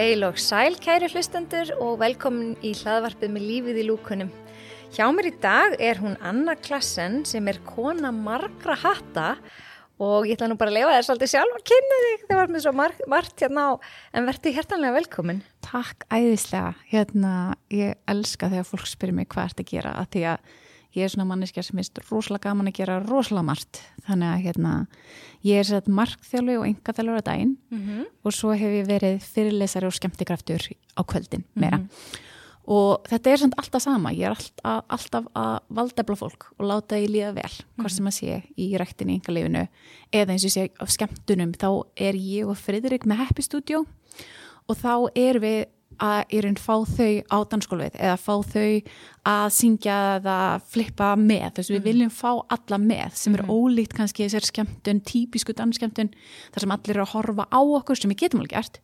Heil og sæl kæri hlustendur og velkomin í hlaðvarpið með lífið í lúkunum. Hjá mér í dag er hún Anna Klassen sem er kona margra hatta og ég ætla nú bara að lefa þér svolítið sjálf að kynna þig það var með svo margt, margt hérna á en verður hjertanlega velkomin. Takk æðislega, hérna ég elska þegar fólk spyrir mig hvað ert að gera að því að ég er svona manneskja sem finnst rosalega gaman að gera rosalega margt þannig að hérna ég er sett markþjálfi og engaþjálfur á daginn mm -hmm. og svo hef ég verið fyrirlesari og skemmtikraftur á kvöldin meira mm -hmm. og þetta er svona alltaf sama ég er alltaf, alltaf að valdefla fólk og láta því líða vel mm -hmm. hvort sem að sé í rættinni í engalífinu eða eins og sé á skemmtunum þá er ég og Fridrik með Happy Studio og þá er við að í raun fá þau á dansskólfið eða fá þau að syngja eða flippa með þess að við mhm. viljum fá alla með sem er mm. ólíkt kannski þessar skemmtun, típisku dansskemmtun þar sem allir eru að horfa á okkur sem við getum alveg gert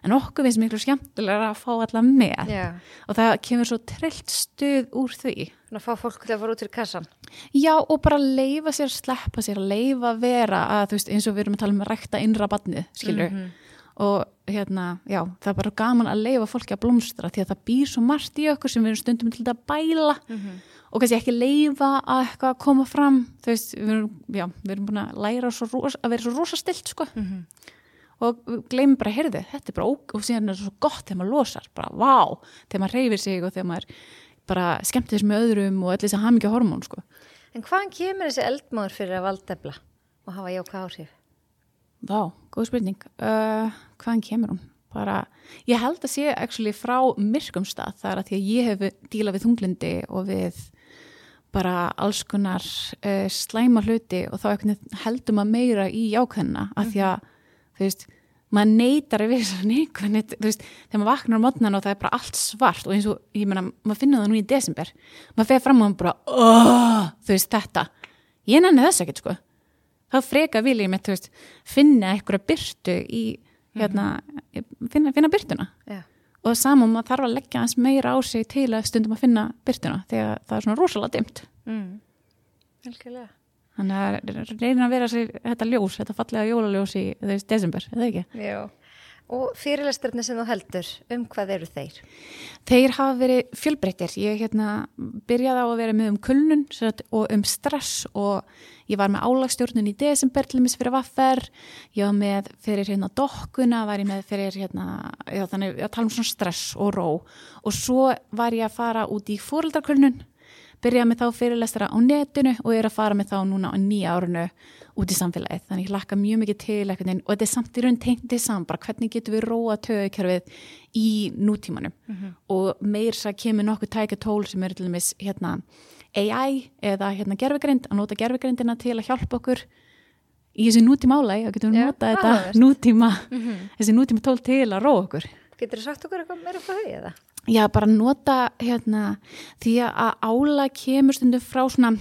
en okkur finnst miklu skemmtilega að fá alla með yeah. og það kemur svo trillt stuð úr því Þannig að fá fólk til að fara út í kassan Já og bara leifa sér, sleppa sér leifa vera að þú veist eins og við erum að tala um að rækta innra badnið, skilur mm -hmm og hérna, já, það er bara gaman að leifa fólki að blómstra því að það býr svo margt í okkur sem við erum stundum til að bæla mm -hmm. og kannski ekki leifa að eitthvað koma fram þú veist, við erum, já, við erum búin að læra rosa, að vera svo rosa stilt sko mm -hmm. og gleymum bara heyrðu, þetta er bara óg og síðan er það svo gott þegar maður losar, bara vá þegar maður reyfir sig og þegar maður bara skemmt þess með öðrum og allir þess að hafa mikið hormón sko. En hvaðan kemur þessi eldmáður fyrir að valdefla og hafa jáka áhrif? Vá, góð spurning. Uh, hvaðan kemur hún? Bara, ég held að sé actually frá myrkum stað. Þar að því að ég hef dílað við þunglindi og við bara alls konar uh, slæma hluti og þá heldur maður meira í jákvæðina að því að þú veist, maður neytar að vera neikvæðin, þú veist, þegar maður vaknar á mótnan og það er bara allt svart og eins og ég menna, maður finnur það nú í desember. Maður fer fram og maður bara, þú veist, þetta. Ég nenni þess ekkert sko þá freka vil ég með, finna eitthvað byrtu í, hérna finna, finna byrtuna yeah. og saman maður þarf að leggja hans meira á sig til að stundum að finna byrtuna þegar það er svona rosalega dimt mm. Þannig að reyna að vera sér þetta ljós, þetta fallega jólaljós í þessu desember, eða ekki? Já Og fyrirlesturni sem þú heldur, um hvað eru þeir? Þeir hafa verið fjölbreyttir. Ég hérna, byrjaði á að vera með um kulnun og um stress og ég var með álagstjórnun í desember til mis fyrir vaffer. Ég var með fyrir hérna dokkuna, var ég með fyrir hérna, já þannig að tala um svona stress og ró. Og svo var ég að fara út í fóröldarkulnun, byrjaði með þá fyrirlestara á netinu og er að fara með þá núna á nýja árunu út í samfélagið, þannig ég lakka mjög mikið til veginn, og þetta er samt í raun tengtið saman bara hvernig getur við róa tögukerfið í nútímanum mm -hmm. og meir svo kemur nokkuð tækja tól sem eru til dæmis hérna, AI eða hérna, gerfegrind, að nota gerfegrindina til að hjálpa okkur í þessi nútíma álæg, að getum við nota ja, þetta nútíma, mm -hmm. þessi nútíma tól til að róa okkur. Getur þú sagt okkur eitthvað meira frá því eða? Já, bara nota hérna, því að álæg kemur stundum frá svona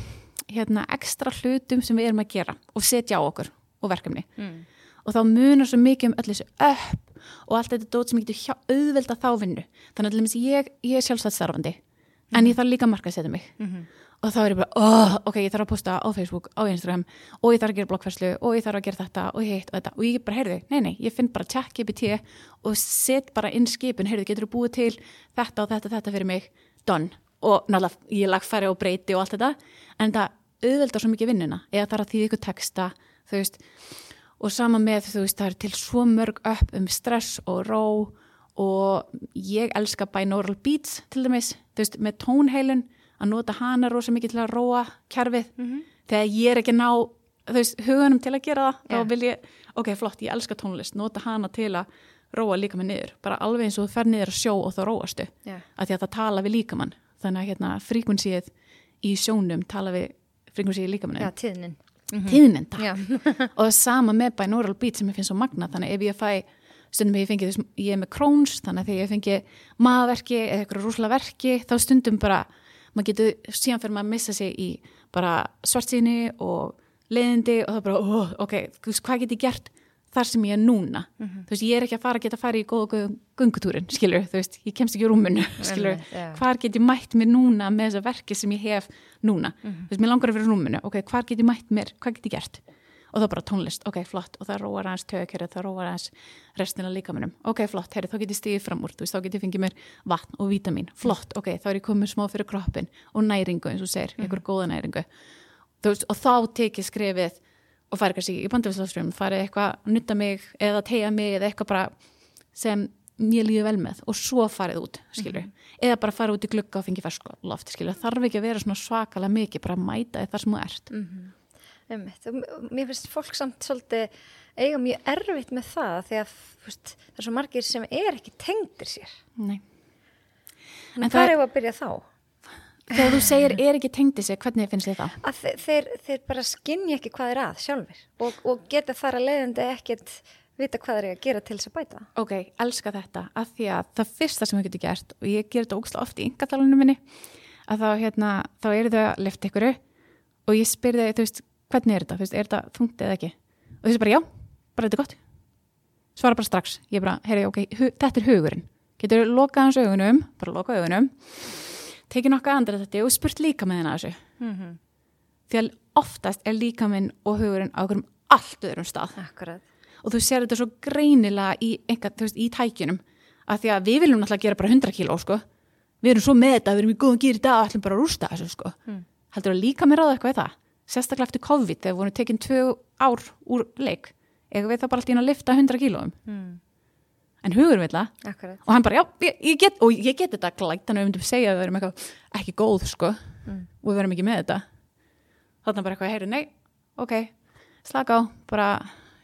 hérna, ekstra hlutum sem við erum að gera og setja á okkur og verkefni mm. og þá munar svo mikið um öll þessu upp og allt þetta dót sem getur auðvelda þá vinnu þannig að ég, ég er sjálfstætt starfandi mm. en ég þarf líka marka að setja mig mm -hmm. Og þá er ég bara, oh, ok, ég þarf að posta á Facebook, á Instagram og ég þarf að gera blokkværslu og ég þarf að gera þetta og hitt og þetta. Og ég bara, heyrðu, nei, nei, ég finn bara tjekk GPT og set bara inn skipun, heyrðu, getur þú búið til þetta og þetta, þetta fyrir mig, done. Og náttúrulega ég lagfæri og breyti og allt þetta en það auðveldar svo mikið vinnuna eða er að því ykkur texta veist, og sama með þú veist það er til svo mörg upp um stress og ró og ég elska binaural beats til dæmis, þú veist með tónheilun að nota hana rosa mikið til að róa kjærfið mm -hmm. þegar ég er ekki ná veist hugunum til að gera það yeah. þá vil ég, ok flott ég elska tónlist nota hana til að róa líka með niður. Bara alveg eins og þú fer niður að sjó og þá róastu. Yeah. að því að það tala við líkamann. Þannig að hérna fríkvinsið í sjónum tala við frekvensí í líkamannu Já, tíðnin. Mm -hmm. Tíðnin, takk. Og sama með binaural beat sem ég finn svo magna þannig ef ég fæ, stundum ég fengi þess ég er með Crohn's, þannig að þegar ég fengi maðverki eða eitthvað rúslega verki þá stundum bara, maður getur síðan fyrir maður að missa sig í bara svartsýni og leiðindi og það bara, oh, ok, hvað get ég gert þar sem ég er núna mm -hmm. þú veist, ég er ekki að fara að geta að fara í góða gungutúrin, skilur, þú veist, ég kemst ekki í rúmunu, skilur, yeah. hvar get ég mætt mér núna með þessa verki sem ég hef núna, mm -hmm. þú veist, mér langar að vera rúmunu ok, hvar get ég mætt mér, hvað get ég gert og þá bara tónlist, ok, flott. Og það róar aðeins tögakjörið, það róar aðeins restina líkamunum, ok, flott, herri, þá get ég stíðið fram úr, þú veist, þá get ég fengið mér vatn og vítamin, flott, ok, þá er ég komið smá fyrir kroppin og næringu, eins og segir, Mhm. einhver góða næringu. Þú veist, og þá tekið skrefið og farið kannski í bandafisláströmm farið eitthvað, nutta mig eða tegja mig eða eitthvað bara sem mér líður vel með. Og svo farið út skilur, Mhm. eða bara farið út í glugga og fengið fersko loft, skilur, þarf ekki að vera svona svakalega mikið, bara mæta þar sem þú ert. Mhm. Einmitt. Mér finnst fólk samt svolítið eiga mjög erfitt með það því að þú veist, það er svo margir sem er ekki tengdir sér. Nei. En, En það- er að byrja þá? þegar þú segir er ekki tengdi sig, hvernig finnst þið það? Að þe- þeir, þeir bara skinni ekki hvað er að sjálfur og, og geta þar að leiðandi ekkert vita hvað er að gera til þess að bæta. Ok, elska þetta, af því að það fyrsta sem við getum gert, og ég ger þetta ógslag oft í yngatalunum minni, að þá, hérna, þá eru þau að lifta ykkur og ég spyrði, þú veist, hvernig er þetta, þú er þetta þungt eða ekki? Og þú veist bara, já, bara þetta er gott. Svara bara strax, ég bara, heyri, ok, þetta er hugurinn. Getur lokað hans augunum, bara lokað augunum, tekið nokkuð andra þetta og spurt líka með hennar þessu. Mm Því að oftast er líka minn og hugurinn á okkur allt öðrum stað Akkurat. og þú sér þetta svo greinilega í, einhver, veist, í tækjunum að því að við viljum náttúrulega gera bara 100 kíló sko. við erum svo með þetta, við erum í góðan gýr í dag og ætlum bara að rústa þessu sko. Mm. heldur að líka mér ráða eitthvað í það sérstaklega eftir COVID þegar vorum tekin tvö ár úr leik eða við það bara alltaf inn að lifta 100 kílóum? Mm. en hugur við það. Akkurat. og hann bara já, ég, ég get, og ég get þetta glætt þannig að við myndum segja að við erum eitthvað ekki góð sko. Mm. og við verum ekki með þetta. Þannig bara eitthvað, heyri, nei, ok slaka á, bara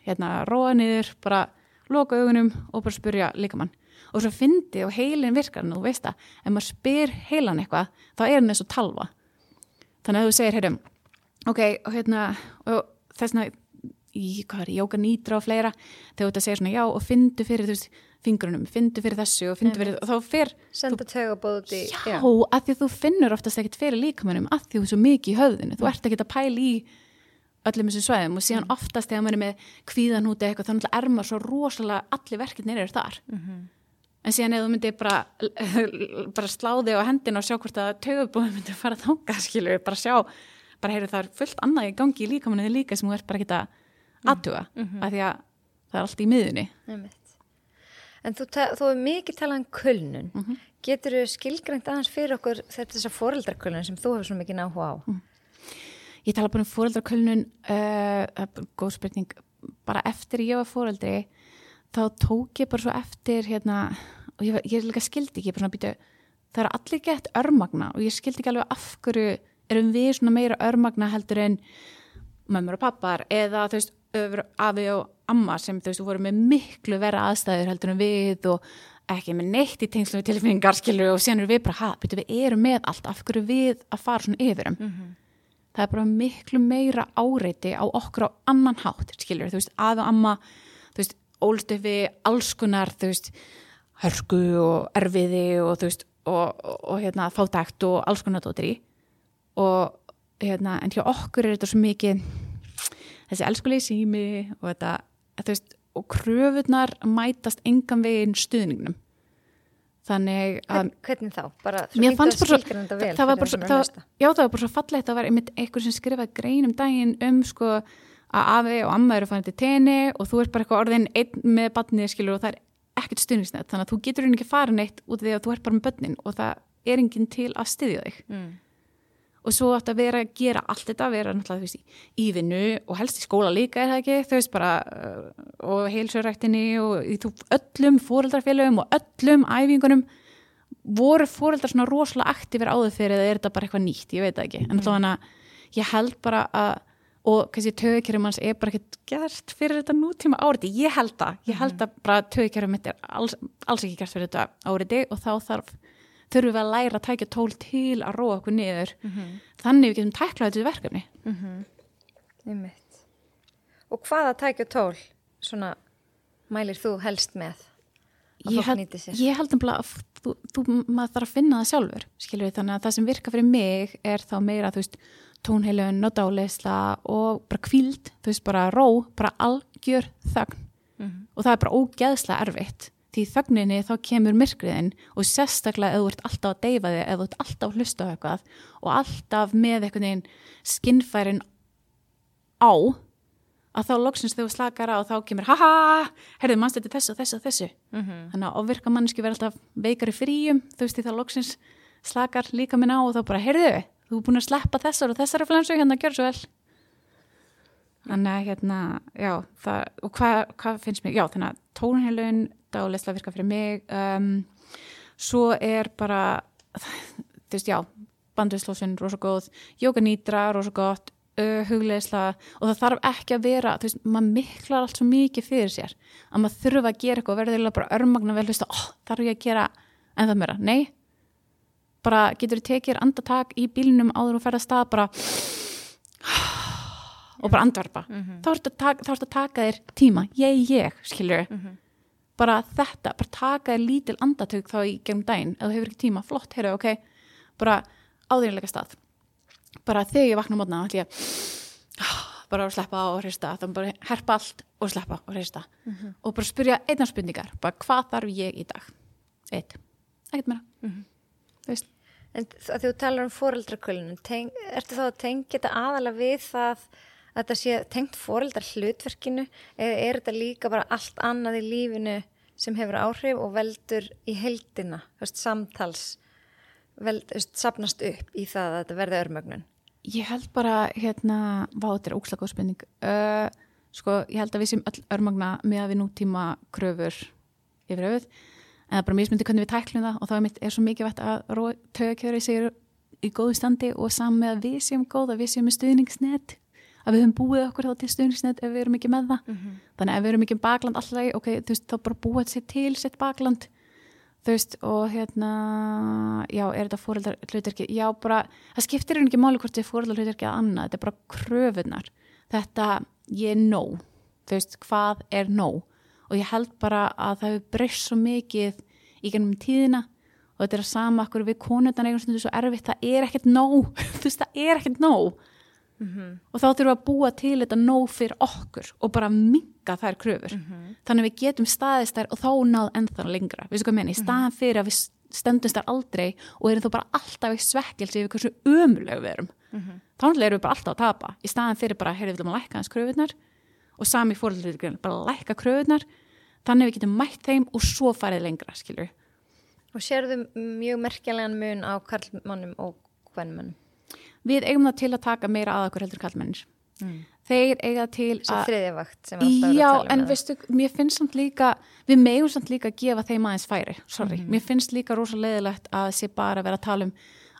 hérna, róa niður, bara loka augunum og bara spurja líkamann og svo fyndi og heilin virkar en þú veist að ef maður spyr heilan eitthvað þá er hann eins og talva. Þannig að þú segir, heyrum ok, og hérna og þessna í, hvað er, jóka nýtra og fleira þegar að segja svona já og fyndu fyrir þú veist, fingrunum, fyndu fyrir þessu og fyndu fyrir, og þá fer Senda tögabóð út í... Já, að því að þú finnur oftast ekkert fyrir líkamannum að því þú er svo mikið í höfðinu. Þú ert ekkert að pæla í öllum þessum svæðum og síðan oftast þegar maður er með kvíðanúti eitthvað þannig að er maður svo rosalega allir verkefnir eru þar. En síðan ef þú myndir bara, bara sláði á hendina og sjá hvort að tögubúið myndir fara þangað, skilur, bara sjá, bara heyrðu það er fullt annað í gangi í líkamannu líka sem þú ert bara ekki að aðtuga, að því að það er allt í miðunni. Einmitt. En þú, þú er mikið talað um kulnun. Mhm. Getur þú skilgrænt aðeins fyrir okkur þetta þessar foreldrakulnun sem þú hefur svo mikið náhuga á? Mm. Ég tala bara um fóreldrakulnun, uh, góð spurning, bara eftir ég var fóreldri, þá tók ég bara svo eftir, hérna, og ég, var- ég er líka skildi ekki, bara svona býtu, það eru allir gett örmagna og ég skildi ekki alveg af hverju erum við svona meira örmagna heldur en mömmur og pappar eða þú veist, afi og amma sem þú veist, voru með miklu vera aðstæður heldur en við og ekki með neitt í tengslu við tilfinningar skilur og síðan eru við bara, ha, býtu við erum með allt, af hverju við að fara svona yfirum það er bara miklu meira áreiti á okkur á annan hátt, skilur, þú veist, að og amma, þú veist, ólst upp við alls konar, þú veist, hörku og erfiði og þú veist, og, og, og hérna, fátækt og alls konar dóttir í og hérna, en hjá okkur er þetta svo mikið þessi elskulegi sími og þetta, þú veist, og kröfunar mætast engan veginn stuðningnum þannig að Hvern, hvernig þá? Bara, Mér fannst að bara svo, vel það var bara svo, að það, já það var bara svo fallegt það var einmitt einhver sem skrifaði grein um daginn um sko að afi og amma eru fann til tenni og þú ert bara eitthvað orðin einn með badnið skilur og það er ekkert stuðningsnett þannig að þú getur einhvern ekki farin eitt út af því að þú ert bara með börnin og það er enginn til að styðja þig Mm. Og svo átt að vera að gera allt þetta vera náttúrulega þú veist í, vinnu og helst í skóla líka er það ekki? Þú veist bara uh, og heilsuræktinni og í þú, öllum fóreldrafélögum og öllum æfingunum voru fóreldrar svona rosalega aktífir áður fyrir eða er þetta bara eitthvað nýtt, ég veit það ekki. En allavega ég held bara að og kannski tögkerjum hans er bara ekkert gert fyrir þetta nútíma áriti, ég held það. Ég held að bara tögkerjum mitt er alls, alls ekki gert fyrir þetta áriti og þá þarf þurfum við að læra að tækja tól til að róa okkur niður þannig við getum tæklað þetta verkefni Einmitt. Og hvaða tækja tól svona mælir þú helst með að ég fólk nýti sér? ég held um að þú, þú, maður þarf að finna það sjálfur skilur við, þannig að það sem virka fyrir mig er þá meira, þú veist, tónheilun og dáleisla og bara kvíld þú veist, bara ró, bara algjör þögn Mhm. og það er bara ógeðslega erfitt því þögninni þá kemur myrkriðin og sérstaklega ef þú ert alltaf að deyfa þig ef þú ert alltaf að hlusta á eitthvað og alltaf með einhvern veginn skinnfærin á að þá loksins þegar þú slakar á þá kemur haha, herðu mannst þetta þessu og þessu og þessu Mhm. þannig að ofvirka manneski verður alltaf veikar í fríum þú veist því þá loksins slakar líka minn á og þá bara, heyrðu, þú er búin að sleppa þessar og þessari flensu hérna, gjör svo vel þannig að hérna já, það, og hvað hva finnst mér já, þannig að tónheilun dálislega virka fyrir mig um, svo er bara þú veist, já, bandvislósun rosa góð, jóka nýtra, rosa gott uh, hugleisla og það þarf ekki að vera, þú veist, maður miklar allt svo mikið fyrir sér, að maður þurfa að gera eitthvað og verður bara örmagna vel, þú veist, oh, þarf ég að gera en það meira, nei. Bara getur þú tekið andatak í bílinum áður og ferða stað bara og bara ertu að taka, þá ertu að taka þér tíma. Ég, ég, skilur bara þetta, bara taka þér lítil andatök þá í gegnum daginn, ef þú hefur ekki tíma flott, heyrðu, ok, bara áðurinnleika stað. Bara þegar ég vakna mótna, ætlum ég bara að sleppa og hrista, þá bara herpa allt og sleppa og hrista. Og bara spyrja einnar spurningar, bara hvað þarf ég í dag? Eitt, ekkert meira. Þú veist. En þú talar um fóreldrakulunum, ertu þá að tengja þetta aðalega við það að þetta sé tengt fóreldrar hlutverkinu eða er þetta líka bara allt annað í lífinu sem hefur áhrif og veldur í heldina, veist, samtals, veld, veist, sapnast upp í það að þetta verði örmögnun? Ég held bara, hérna, vá, þetta er óslag góð spurning. Uh, sko, ég held að við sem öll örmagna með að við nútíma kröfur yfir höfuð, en það er bara mismundi hvernig við tæklum það og þá er, er svo mikið vett að tögakjöri sér í góðu standi og saman með að við séum góð, að við séum með stuðningsnet, að við höfum búið okkur þá til stuðningsnet ef við erum ekki með það. Mm -hmm. Þannig ef við erum ekki bakland alltaf, ok, þú veist, þá bara búið sér til sitt bakland, þú veist, og hérna, já, er þetta fóreldar hlutverki? Já, bara, það skiptir ekki máli hvort þetta er fóreldar hlutverki að annað, þetta er bara kröfunar. Þetta, ég er nóg, þú veist, hvað er nóg? Og ég held bara að það hefur breyst svo mikið í gennum tíðina og þetta er að sama okkur við konundan eigum stundu svo erfitt, það er ekkert nóg, þú veist, það er ekkert nóg. Mm -hmm. og þá þurfum við að búa til þetta nóg fyrir okkur og bara minga þær kröfur mm -hmm. þannig að við getum staðist þær og þá náð ennþá lengra, við sko að menna, í staðan fyrir að við stöndumst þær aldrei og erum þá bara alltaf í svekkelsi yfir hversu ömuleg við erum mm -hmm. þá erum við bara alltaf að tapa í staðan fyrir bara, heyrðu við viljum að lækka hans kröfunar og sami fórhaldur bara lækka kröfunar þannig að við getum mætt þeim og svo farið lengra, skilur Og sérðu við eigum það til að taka meira að okkur heldur kallmennir mm. þeir eiga til að þriðja vakt sem alltaf eru að tala um en eða? veistu, mér finnst samt líka við megum samt líka að gefa þeim aðeins færi sorry, mér finnst líka rosa leiðilegt að sé bara að vera að tala um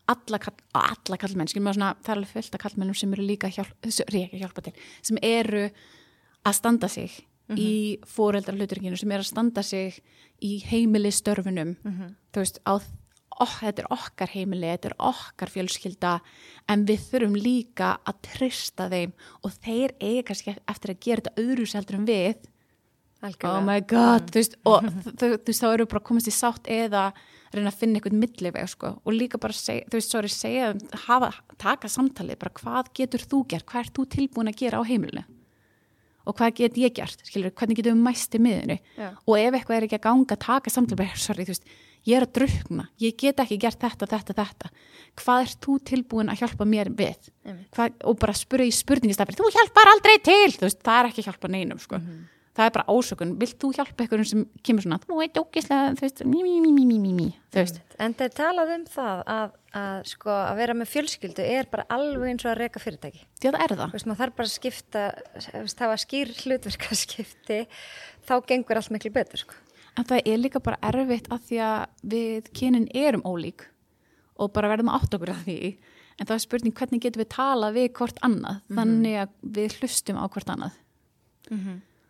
alla, kall, alla kallmenn, maður svona það er alveg fullt af kallmennum sem eru líka hjálp, hjálpa til, sem eru að standa sig í fóreldar hluturkinu, sem eru að standa sig í heimili störfunum þú veist, á oh, þetta er okkar heimili, þetta er okkar fjölskylda en við þurfum líka að trista þeim og þeir eiga kannski eftir að gera þetta öðru seldur en við Algjörlega. oh my god, þú veist og þú þú veist, þá eru bara komast í sátt eða reyna að finna einhvern milliveg sko. og líka bara segja, þú veist, sorry, segja hafa, taka samtalið, bara hvað getur þú gert, hvað ert þú tilbúin að gera á heimilinu og hvað get ég gert skilur, hvernig getum við mæst í miðinu Já. og ef eitthvað er ekki að ganga, taka samtalið sorry, þú veist, ég er að drukna ég get ekki gert þetta, þetta, þetta. Hvað ert þú tilbúin að hjálpa mér við? Hvað, og bara spyrja í spurningistafir þú hjálpar aldrei til, þú veist, það er ekki hjálpa neinum sko. Mhm. það er bara ásökun. Vilt þú hjálpa einhverjum sem kemur svona þú veit ógislega, þú veist, mí, mí, mí, mí, mí, mí, þú veist, En er talað um það að, að, sko, að vera með fjölskyldu er bara alveg eins og að reka fyrirtæki. að það er það. Þú veist, maður þarf bara að skipta, það var skýr hlutverkaskipti, þá gengur allt miklu betur, sko. En það er líka bara erfitt að því að við kynin erum ólík og bara verðum að átt okkur að því. En það er spurning hvernig getum við talað við hvort annað, þannig að við hlustum á hvort annað.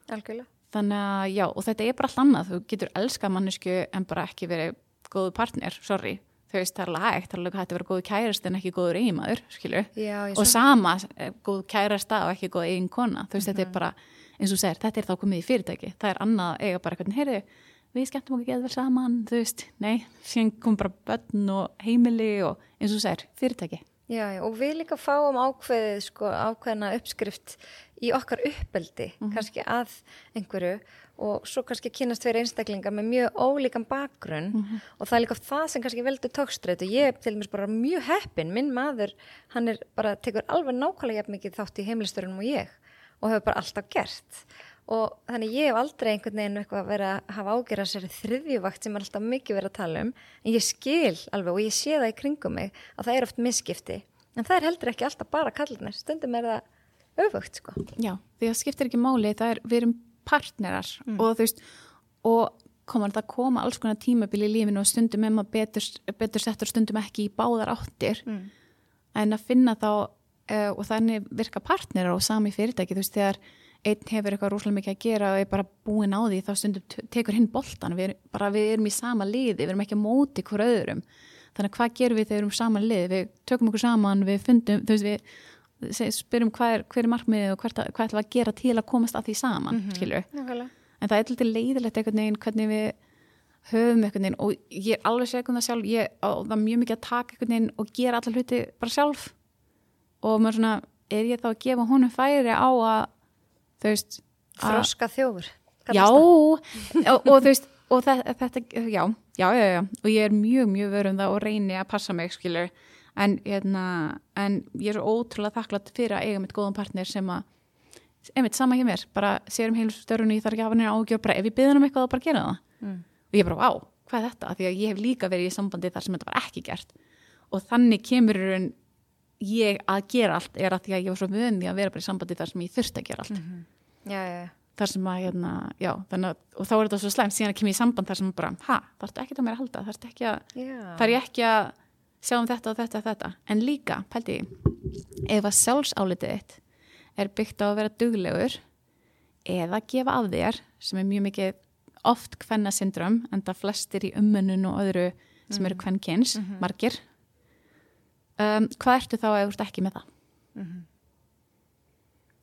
Algjörlega. þannig að já, og þetta er bara allt annað. Þú getur elskað mannesku en bara ekki verið góðu partner, sorry. Þau veist það er alveg hægt, það er alveg hægt að vera góðu kærist en ekki góður eiginmaður, ég og sama, eh, góð kærasta og ekki góð eigin kona, þú veist þetta er bara eins og segir, þetta er þá komið í fyrirtæki. Það er annað að eiga bara hvernig, heyrðu við skemmtum okkur geða vel saman, þú veist nei, síðan kom bara börn og heimili og eins og segir, fyrirtæki. Já, já, og við líka fáum ákveðið, sko, ákveðina uppskrift í okkar uppeldi, kannski að einhverju og svo kannski kynast fyrir einstaklingar með mjög ólíkan bakgrunn og það er líka það sem kannski veldur tókstrætt og ég er til dæmis bara mjög heppin, minn maður, hann er bara, tekur alveg nákvæmlega mikið þátt í heimilistörunum og ég og hefur bara alltaf gert og þannig ég hef aldrei einhvern veginn eitthvað verið að hafa ágjörða sér þriðjuvakt sem er alltaf mikið verið að tala um. En ég skil alveg og ég sé það í kringum mig að það er oft misskipti. En það er heldur ekki alltaf bara kallinir stundum er það öfugt sko. Já, því það skiptir ekki máli, það er, við erum partnerar mm. og þú veist, og komar það að koma alls konar tímabili í lífinu og stundum er maður betur, betur settur stundum ekki í báðar áttir. Mm. en að finna þá uh, og þannig virka partnerar og sami fyrirtæki, þú veist, þegar einn hefur eitthvað rúslega mikið að gera og er bara búin á því þá stundum tekur hinn boltan við, bara, við erum í sama liði, við erum ekki að móti hver öðrum, þannig að hvað gerum við þegar við erum sama liði, við tökum okkur saman við fundum, þú veist, við spyrjum hvað er, hver er markmiðið og hvert, hvað ætlum við að gera til að komast að því saman, mm -hmm. skilju en það er alltaf leiðilegt einhvern veginn hvernig við höfum einhvern veginn og ég er alveg segum það sjálf ég, það er mjög mikið að taka einhvern veginn og gera allar hluti bara sjálf. Og maður svona, er ég þá að gefa honum færi á að þau veist Þroska þjófur Já, og, og þú veist og þetta, já, já, já, já og ég er mjög, mjög vörum það og reyni að passa mig, skilur en, hérna, en ég er svo ótrúlega þakklátt fyrir að eiga mitt góðan partner sem að einmitt sama hjá mér, bara sérum heilstörunni ég þarf ekki að hafa neina ágjör, bara ef ég byrðan um eitthvað þá bara gera það mm. og ég bara, á, hvað er þetta? Því að ég hef líka verið í sambandi þar sem þetta var ekki gert og þannig kemur ég að gera allt er að því að ég var svo vöndi að vera bara í sambandi þar sem ég þurfti að gera allt mm -hmm. já, já, já. þar sem að, hérna, já að, og þá er þetta svo slemt, síðan að kemur ég í samband þar sem bara, ha, þarftu ekki að mér að halda að, þarf ég ekki að sjá um þetta og þetta og þetta, en líka, pælti ég, ef að sjálfsálitið þitt er byggt á að vera duglegur eða gefa af þér sem er mjög mikið oft hvenna syndrom en það flestir í umönnun og öðru sem eru mhm. kynns, mm -hmm. margir um, hvað ertu þá að þú ert ekki með það mm -hmm.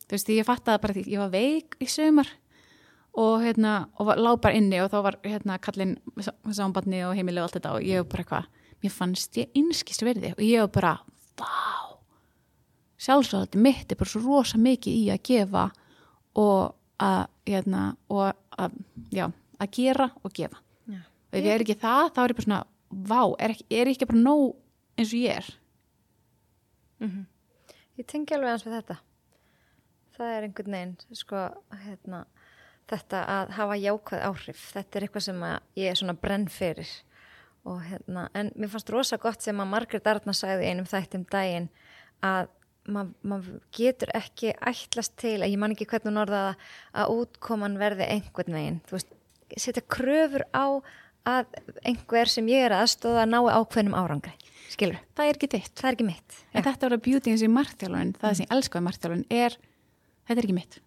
þú veist, ég fatt að bara því ég var veik í sömur og hérna, og lág bara inni og þá var hérna kallin sambanni og heimileg og allt þetta og ég var bara eitthvað mér fannst ég einskist verði og ég var bara, vá sjálfsvöldi mitt er bara svo rosa mikið í að gefa og að, hérna, og að, já, að gera og gefa já. og ef ég er ekki það þá er ég bara svona, vá, er, ekki, er ég ekki bara nóg eins og ég er mm -hmm. Ég tengi alveg eins við þetta. Það er einhvern veginn sko, hérna, þetta að hafa jákvæð áhrif. Þetta er eitthvað sem ég er svona brenn fyrir. Og hérna, en mér fannst rosa gott sem að Margret Arna sagði einum þættum daginn að maður mað getur ekki ætlast til ég man ekki hvernig hún orðaða að útkoman verði einhvern veginn. Þú veist, setja kröfur á að einhver sem ég er aðstóða nái ákveðnum árangri skilur, það er ekki þitt, það er ekki mitt en Já. þetta var að beauty eins og í margþjálun það mm. sem ég elskaði margþjálun er þetta er ekki mitt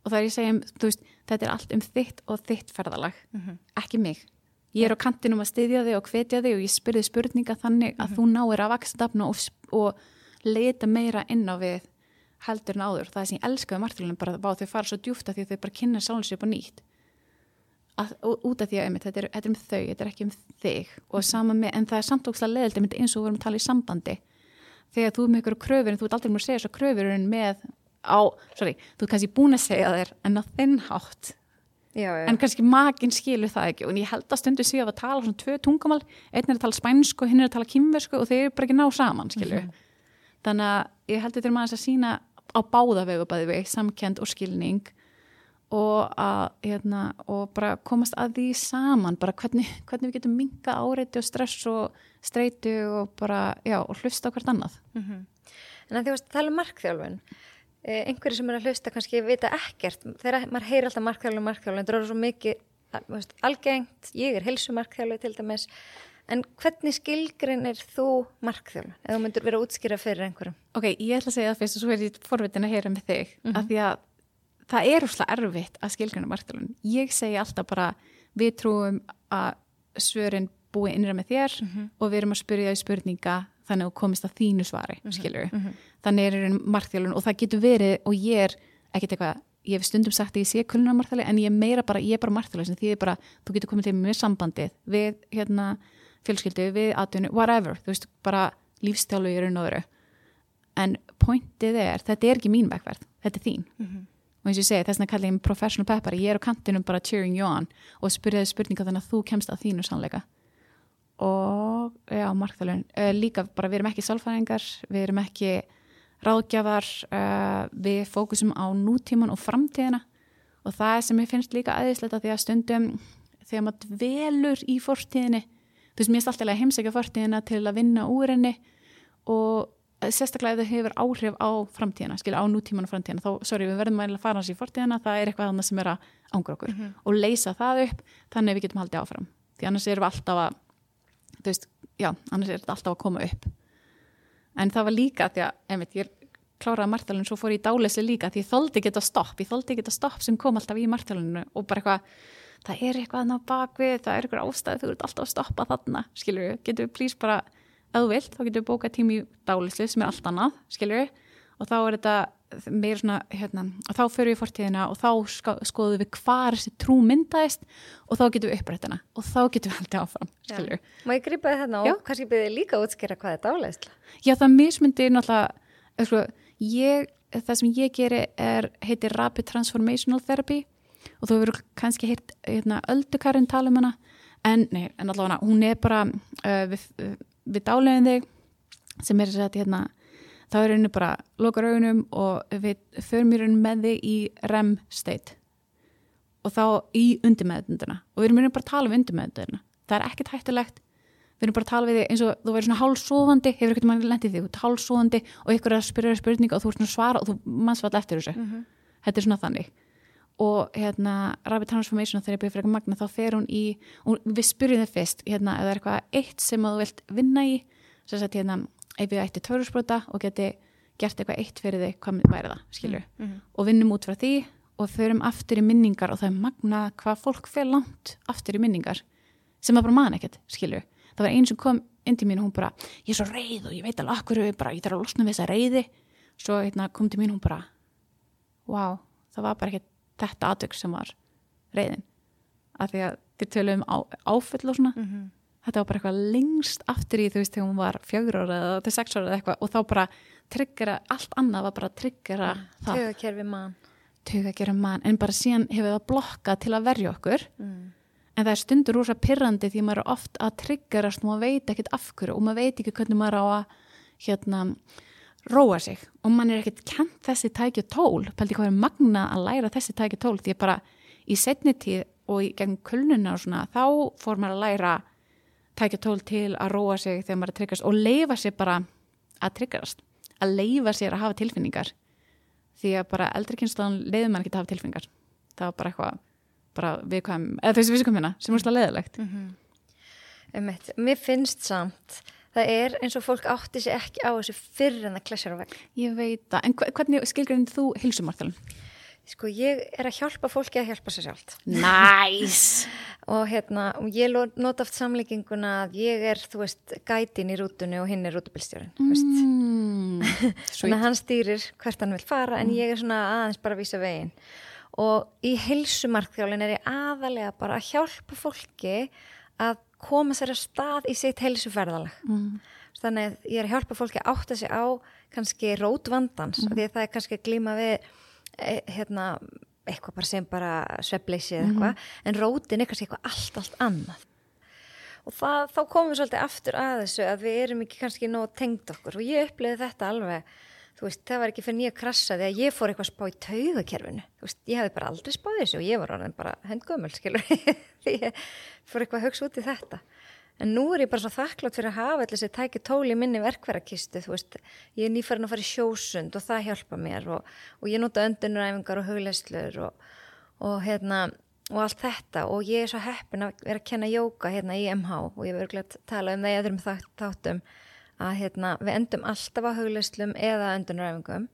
og það er ég segjum, þú veist, þetta er allt um þitt og þitt ferðalag, mm -hmm. ekki mig ég er á kantinum að styðja þig og hvetja þig og ég spyrði spurninga þannig að mm -hmm. þú náir að vaksa dafna og, og leita meira inn á við heldur en áður. Það sem ég elskaði margtilunum bara að þau fara svo djúft að því að þau bara kynna sjálfsög upp á nýtt. Að, út af því að einmitt, þetta, er, þetta er um þau, þetta er ekki um þig. Og sama með, en það er samt ókslega leðilt eins og við vorum að tala í sambandi. Þegar þú er með ykkur kröfur en þú ert aldrei múið að segja þessar kröfur með á, sorry, þú er kannski búin að segja þér en á þinn hátt. Já, en kannski maginn skilur það ekki. Og ég held að stundu séu að tala svona tvö tungumál. Einn er að tala spænsku hinn er að tala kymversku og þeir eru bara ekki ná saman mm -hmm þannig að ég heldur til maður að sína á báða vegu bæði við, samkend og skilning og að hérna, og bara komast að því saman bara hvernig, hvernig við getum minga áreiti og stress og streitu og bara, já, og hlusta hvert annað mm -hmm. En að því að það er markþjálfun eh, einhverju sem er að hlusta kannski vita ekkert þegar maður heyr alltaf markþjálfun markþjálfun, það er svo mikið veist, algengt, ég er helsumarkþjálfu til dæmis En hvernig skilgrinn er þú markþjálf? Eða þú myndur vera útskýra fyrir einhverjum? Ok, ég ætla að segja það fyrst og svo er ég forvitin að heyra með þig. Mm -hmm. Að það er úrslega erfitt að skilgrinna markþjálfun. Ég segi alltaf bara, við trúum að svörin búi innra með þér mm -hmm. og við erum að spyrja því spurninga þannig að þú komist að þínu svari, mm -hmm. skilur. Mhm. Þannig er markþjálfun og það getur verið og ég er ekkert eitthvað ég hef stundum sagt að ég sé kulunarmarþali en ég er meira bara, ég er bara marþali því er bara, þú getur komið til með sambandið við hérna fjölskyldu, við aðtunni, whatever, þú veist, bara lífstjálu í raun og öru. En pointið er, þetta er ekki mín vegverð, þetta er þín. Og eins og ég segi, þess vegna kallir ég mig professional peppar, ég er á kantinum bara cheering you on og spyrjaði spurninga þannig að þú kemst að þínu sannleika. Og, já, markþalun, líka bara við erum ekki sálfæðingar, við erum ekki ráðgjafar, uh, við fókusum á nútíman og framtíðina. Og það er sem ég finnst líka aðeinslegt því að stundum þegar maður dvelur í fortíðinni, þú veist, mér er alltaf heimsækja fortíðina til að vinna úr henni og sérstaklega ef það hefur áhrif á framtíðina, skilja á nútíman og framtíðina, þá, sorry, við verðum að fara hans í fortíðina, það er eitthvað annað sem er að ángra okkur mm -hmm. og leysa það upp þannig við getum haldið áfram, því annars erum við alltaf að þú veist, já, annars er þetta alltaf að koma upp en það var líka því að, einmitt, ég kláraði martalun svo fór ég í dálessi líka því þóldi geta stopp, ég þóldi geta stopp sem kom alltaf í martaluninu og bara eitthvað það er eitthvað að þú alltaf skilur vilt, þá getur við bókað tími í dálislu sem er allt annað, skiljur við og þá er þetta meira svona hérna, og þá fyrir við í fortíðina og þá skoðum við hvar þessi trú myndaðist og þá getum við upprættina og þá getum við haldið áfram, skiljur við. Má ég gripa þið þarna og kannski byrja líka að útskýra hvað er dálisla? Já, það mismyndir náttúrulega sko, ég, það sem ég geri er, heitir Rapid Transformational Therapy og þú verður kannski heilt hérna, öldukarinn tala um hana en, nei, en allavega hún er bara uh, við, við dálegin þig sem er að hérna, þá er henni bara loka raugunum og við förum í raunin með þig í REM state. Og þá í undirmeðunduna og við erum bara að tala um undirmeðunduna það er ekkert hættulegt. Við erum bara að tala við þig eins og þú verður svona hálfsóðandi hefur ekkert mann lendið þig, þú ert hálfsóðandi og ykkur er að spyrja spurninga og þú ert svona svara og þú mannsvall eftir þessu. Mm -hmm. þetta er svona þannig og hérna Rapid Transformation þegar ég byrði fyrir eitthvað magna þá fer hún í og við spyrjum þið fyrst hérna ef það er eitthvað eitt sem þú vilt vinna í sem sagt hérna ef við ætti törurspróta og geti gert eitthvað eitt fyrir þig hvað væri það, skilju mm -hmm. og vinnum út frá því og förum aftur í minningar og það er magna hvað fólk fer langt aftur í minningar sem það bara man ekkert, skilju það var einn sem kom inn til mín og hún bara ég er svo reið og ég veit alveg okkur ég þarf að losna við þessa reiði. Svo hérna, kom til mín og hún bara wow, það var bara ekkert þetta aðtök sem var reyðin af því að þið tölum á, áföll og svona mm -hmm. þetta var bara eitthvað lengst aftur í þú veist þegar hún var fjögur ára eða til sex ára eða eitthvað og þá bara tryggjara, allt annað var bara tryggjara mm. það. Tögakerfi mann Tögakerfi mann, en bara síðan hefur það blokkað til að verja okkur mm. en það er stundur úr svo pirrandi því maður er oft að tryggjarast og maður veit ekkert af hverju og maður veit ekki hvernig maður á að hérna róa sig. Og mann er ekkert kent þessi tækju tól, pælti hvað er magna að læra þessi tækju tól? Því að bara í setni tíð og í gegn kulnuna og svona þá fór maður að læra tækju tól til að róa sig þegar maður er tryggast og leifa sér bara að tryggast, að leifa sér að hafa tilfinningar. Því að bara eldri kynslaðan leiður maður ekki að hafa tilfinningar. Það var bara eitthvað bara viðkvæm, eða þessi viðkvæmina sem er svolítið leðilegt mm -hmm. Mér finnst samt það er eins og fólk átti sér ekki á þessu fyrir en það klessjar á vegg. Ég veit það, en hvernig skilgrinn þú hilsumartalum? Sko ég er að hjálpa fólki að hjálpa sér sjálf. Næs! Nice. og hérna, ég nota oft samlíkinguna að ég er, þú veist, gætin í rútunni og hinn er rútubilstjórin, þú veist. Mm, Þannig að hann stýrir hvert hann vil fara en mm. ég er svona aðeins bara að vísa veginn. Og í hilsumartþjálin er ég aðalega bara að hjálpa fólki að koma sér að stað í sitt heilsuferðalag mm. þannig að ég er að hjálpa fólki að átta sig á kannski rótvandans mm. því að það er kannski að glíma við e, hérna, eitthvað bara sem bara svepleysi eða eitthvað mm. en rótin er kannski eitthvað allt, allt annað og það, þá komum við svolítið aftur að þessu að við erum ekki kannski nóg tengd okkur og ég uppliði þetta alveg þú veist, það var ekki fyrir nýja krassa því að ég fór eitthvað spá í taugakerfinu. Þú veist, ég hefði bara aldrei spáð þessu og ég var orðin bara hendgömmel, skilur því ég fór eitthvað að hugsa út í þetta. En nú er ég bara svo þakklátt fyrir að hafa þessi tæki tóli minni verkværakistu þú veist, ég er nýfærin að fara í sjósund og það hjálpa mér og, og ég nota öndunuræfingar og hugleslur og, og hérna og allt þetta. Og ég er svo heppin að vera að kenna jóka hérna í MH og ég verður glætt að tala um það að hérna, við endum alltaf á haugleislum eða endunaræfingum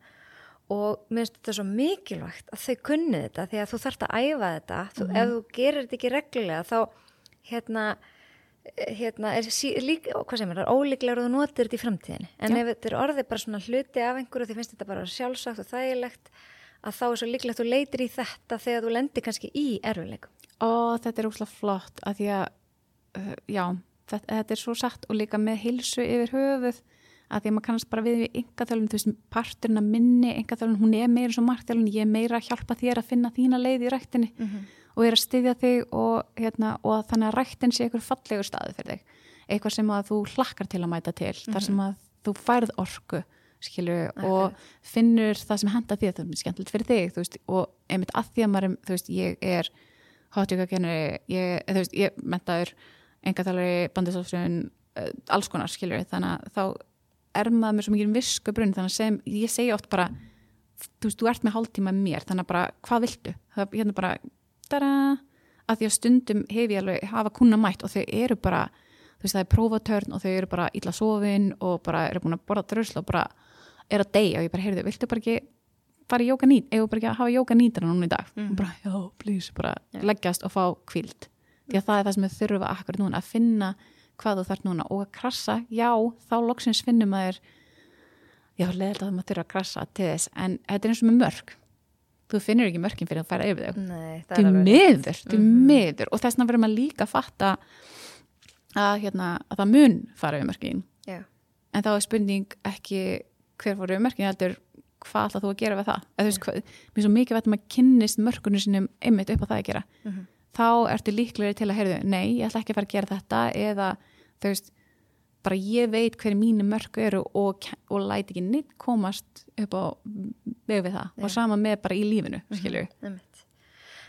og mér finnst þetta svo mikilvægt að þau kunni þetta því að þú þarfst að æfa þetta þú, mm -hmm. ef þú gerir þetta ekki reglulega þá hérna, hérna er sí, líka, hvað sem er, er ólíklegur og þú notir þetta í framtíðinni en Já. ef þetta er orðið bara svona hluti af einhverju því finnst þetta bara sjálfsagt og þægilegt að þá er svo líklegt að þú leitir í þetta þegar þú lendir kannski í erfileikum og þetta er úrslátt flott að því að uh, já þetta, þetta er svo satt og líka með hilsu yfir höfuð að því að maður kannast bara við við yngaþjálun, þú veist, parturinn að minni yngaþjálun, hún er meira eins og margþjálun ég er meira að hjálpa þér að finna þína leið í rættinni mm -hmm. og er að styðja þig og, hérna, og þannig að rættin sé einhver fallegur staði fyrir þig eitthvað sem að þú hlakkar til að mæta til, mm -hmm. þar sem að þú færð orku skilur, og finnur það sem henda því að það er skemmtilegt fyrir þig veist, og einmitt að því að maður þú veist, ég er hátjökakennari ég, þú veist, ég mentaður engatalari, bandisofsjön alls konar, skilur, þannig að þá er maður með svo mikið visku brunn þannig að sem, ég segja oft bara þú veist, þú ert með hálftíma mér þannig að bara, hvað viltu? það er hérna bara, dara að því að stundum hef ég alveg hafa kuna mætt og þau eru bara þú veist, það er prófatörn og þau eru bara illa sofin og bara eru búin að borða drösl og bara er að deyja og ég bara, heyrðu, viltu bara ekki fara í jóka nýt, eða bara ekki að hafa jóka nýtana núna í dag, mm. bara, já, please bara Já. leggjast og fá kvíld því að það er það sem við þurfum akkur núna að finna hvað þú þarf núna og að krassa. Já, þá loksins finnum maður já, leðilega að maður þurfa að krassa til þess, en þetta er eins og með mörg þú finnur ekki mörkin fyrir að færa yfir þau. Nei, það er miður, til Mhm. miður. Og þess vegna verður maður líka að fatta að, hérna, að það mun fara yfir mörkin. Já, en þá er spurning ekki hver fór yfir mörkin heldur hvað ætlað þú að gera við það? Þú veist, hvað, mér er svo mikið veit að maður kynnist mörkunum sinum einmitt upp á það að gera. Mhm. Þá ertu líklegri til að heyrðu nei, ég ætla ekki að fara að gera þetta eða þú veist, bara ég veit hverju mínu mörku eru og, og læti ekki neitt komast upp á veg við það Já. og sama með bara í lífinu, skilju einmitt.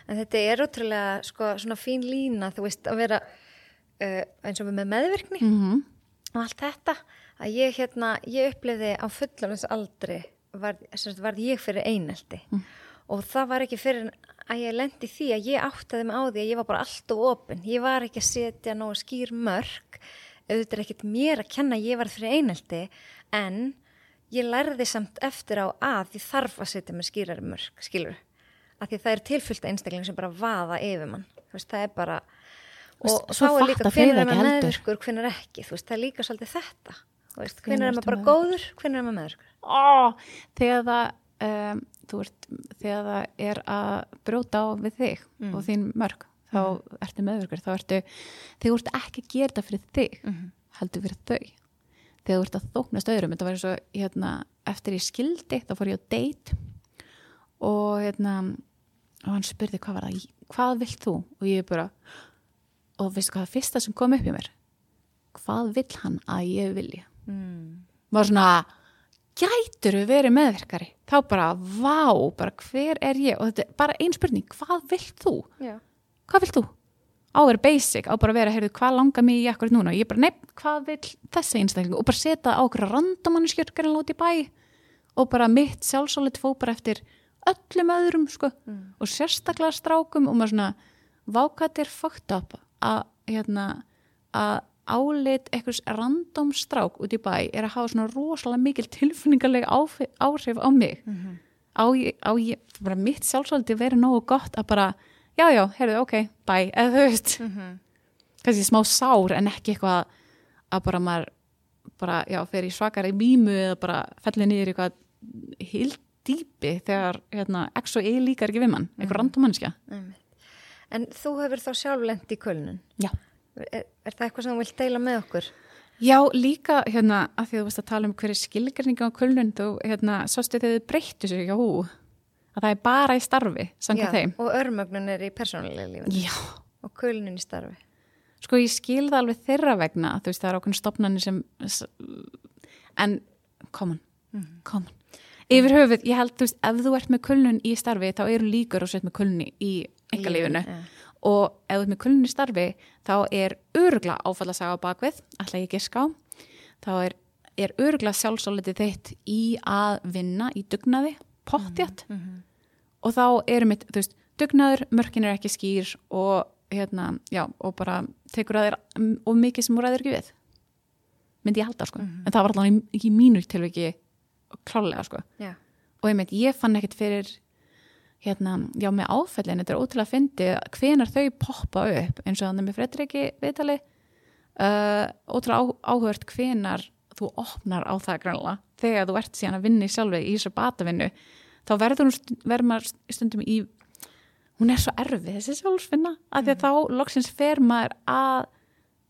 En þetta er ótrúlega sko, svona fín lína, þú veist, að vera uh, eins og með meðvirkni mm -hmm. og allt þetta að ég hérna, ég upplifði á fullanins aldri varð, varð ég fyrir einelti Mm. Og það var ekki fyrir að ég lendi því að ég áttaði mig á því að ég var bara alltof opin, ég var ekki að setja nógu skýr mörg auðvitað er ekkert mér að kenna að ég var fyrir einelti en ég lærði samt eftir á að ég þarf að setja með skýrari mörg, skilur að því það er tilfyllt einstakling sem bara vaða yfir mann, þú veist, það er bara og Svo þá er líka það er ekki maður meðvirkur, hvenær ekki? Þú veist, það er líka svolítið þetta. Þú veist, Hvenær hvenær er maður bara góður, hvenær er maður meðvirkur? Ó, þegar það um, ert, þegar það er að brjóta á við þig Mm. og þín mörg, þá ertu meðvirkur þá ertu, þegar þú ert ekki að gera þetta fyrir þig, Mhm. heldur fyrir þau þegar þú ert að þóknast öðrum þetta var eins og, hérna, eftir ég skildi þá fór ég á date og hérna og hann spurði hvað var það, hvað vilt þú og ég bara og veistu hvað það fyrsta sem kom upp í mér hvað vill hann að ég vilja mm. var svona gætur við verið meðverkari þá bara, vá, bara hver er ég? Og þetta er bara ein spurning, hvað vilt þú? Já, hvað vilt þú? Á að vera basic, á bara að vera, heyrðu, hvað langar mig í akkurat núna? Og ég bara, nefn, hvað vil þessi einstakling og bara setja á okkur randomannskjörgar en lóti bæ. Og bara mitt sjálfsólit fó bara eftir öllum öðrum, sko. Mm. og sérstaklega strákum og maður svona vákat er fucked up að, hérna, að álit einhvers random strák út í bæ er að hafa svona rosalega mikil tilfinningarlega áhrif á mig. Á ég, á ég bara mitt sjálfsvöldi verið nógu gott að bara já, já, heyrðu, ok, bye. Eða þú veist, Mhm. kannski smá sár en ekki eitthvað að bara maður bara, já, fer í svakari mýmu eða bara fellir niður í eitthvað hild dýpi þegar hérna, X og E líkar ekki við mann, eitthvað Mhm. random mannskja en þú hefur þá sjálf lent í kölnun? Já. Er, er það eitthvað sem þú vilt deila með okkur Já, líka, hérna, að því þú veist að tala um hverju skilgrinning á kulnun, þú, hérna, sástu þegar þið breyttu sig, já, að það er bara í starfi, samkvæmt þeim. og örmögnun er í persónulega lífin Já, og kölnun í starfi sko ég skil það alveg þeirra vegna, þú veist, það er ákveðin stopnarnir sem, en, common, common. Yfir höfuð, ég held, þú veist, ef þú ert með kulnun í starfi, þá eru líkur og sett með kulnun í engalífinu. Já. Og ef þú ert með kulnun í starfi þá er örugla áfallasaga á bakvið ætla ég giska á. Þá er, er örugla sjálfsólitið þitt í að vinna í dugnaði pottjætt Mhm. og þá eru mitt, þú veist, dugnaður mörkin er ekki skýr og hérna, já, og bara tekur að þér mm, of mikið sem úr að þér ekki við. Myndi ég halda, sko. En það var allavega ekki mínu tilviki klálega, sko. Já. og ég, ég fann ekkert fyrir hérna, já með áfællin þetta er ótrúlega að fyndi hvenar þau poppa upp eins og þannig með Fredriki viðtali uh, ótrúlega áhört hvenar þú opnar á það grannlega þegar þú ert síðan að vinna í sjálfi í þessu batavinnu þá verður hún verður maður stundum í hún er svo erfið þessi sjálfsvinna að því að þá loksins fer maður að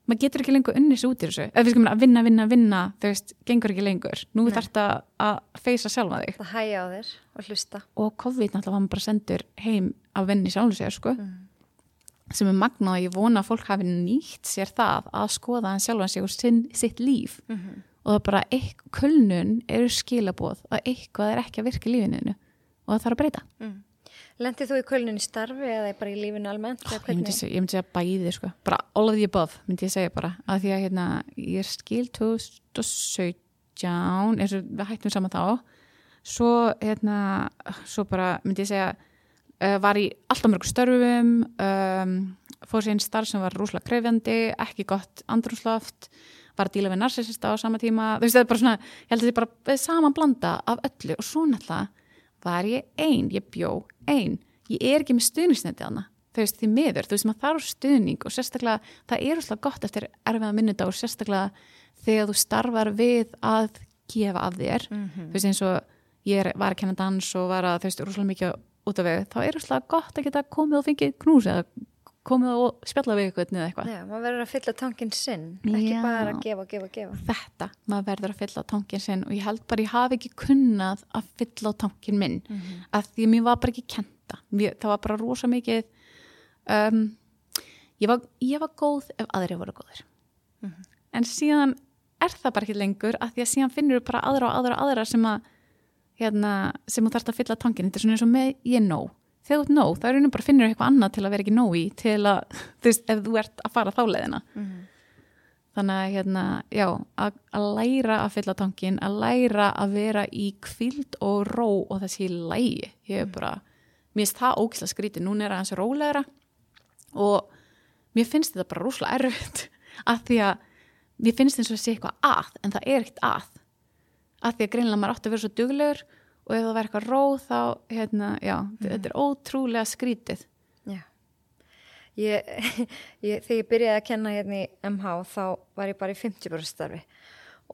maður getur ekki lengur unnis út í þessu. Eða við skum að vinna, vinna, vinna þau veist, gengur ekki lengur. Nú þarf þetta að feysa sjálfa þig. Það hæja á þér og hlusta. Og COVID náttúrulega var maður bara sendur heim af venni sjálfum sér sko. Mm. sem er magnað og ég vona að fólk hafi nýtt sér það að skoða hann sjálfan sig og sinn, sitt líf. Mhm. og og það bara kulnun eru skilabóð að eitthvað er ekki að virka lífininu og það þarf að breyta. Mm. Lendið þú í kölnin í starfi eða bara í lífinu almennt? eða ég myndi, segja, ég myndi segja bæði sko. bara all of the above myndi ég segja bara. Að því að hérna, ég er skil 2017 eins og við hættum saman þá. Svo, hérna, svo bara myndi ég segja uh, var í alltaf mörgur störfum um, fór sér einn starf sem var rúslega krefjandi, ekki gott andrúsloft var að díla við narsisista á sama tíma. Þú veist það er bara svona, ég held að þetta er bara saman blanda af öllu. Og svo náttúrulega var ég ein, ég bjó ein. Ég er ekki með stuðningsneti hana þú veist því miður, þú veist maður þarf stuðning og sérstaklega, það er úrslega gott eftir erfiða minnudag og sérstaklega þegar þú starfar við að gefa af þér, þú veist eins og ég er, var að kenna dans og var að þú veist, úrslega mikið út af við, þá er úrslega gott að geta komið og fengið knús eða komið og spjalla við eitthvað eða eitthvað Já, maður verður að fylla tankin sinn, ekki Já. bara að gefa, gefa, gefa. þetta, maður verður að fylla tankin sinn og ég held bara ég hafi ekki kunnað að fylla tankin minn Mhm. að því að mér var bara ekki kenta mér, það var bara rosa mikið um, ég, var, ég var góð ef aðri voru góðir Mhm. en síðan er það bara ekki lengur að því að síðan finnur bara aðra og aðra og aðra sem að hérna, sem þú þarfst að fylla tankin þetta er svona eins og með ég nóg þegar þú ert nóg, þá er einu bara finnur eitthvað annað til að vera ekki nóg í til að, þú veist, ef þú ert að fara þá leiðina. Mhm. þannig að hérna, já, að, að læra að fylla tankin, að læra að vera í kvild og ró og þessi lægi, ég er bara mér finnst það ógislega skrítið, núna er aðeins rólegra og mér finnst þetta bara rúslega erfitt. Að því að mér finnst eins og að sé eitthvað að, en það er ekkert að. Að því að greinlega maður átti að vera svo duglegur og ef það var eitthvað róð þá, hérna, já, þetta er ótrúlega skrítið Já. Ég, ég, þegar ég byrjaði að kenna hérna í MH þá var ég bara í 50 starfi.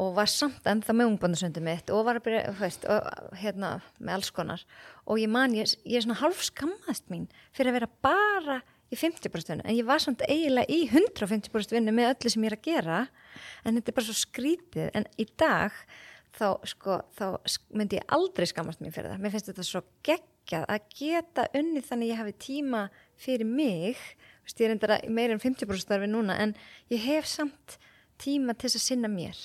Og var samt ennþá með ungbandasöndum mitt og var að byrja, þú veist, og, hérna, með alls konar. Og ég man, ég, ég er svona hálf skammaðist mín fyrir að vera bara í 50% en ég var samt eiginlega í 150% vinnu með öllu sem ég er að gera. En þetta er bara svo skrítið en í dag þá, sko, þá myndi ég aldrei skammast mér fyrir það. Mér finnst þetta svo geggjað að geta unnið þannig ég hafi tíma fyrir mig, Þú veist, ég er endara meira en 50% starfi núna en ég hef samt tíma til þess að sinna mér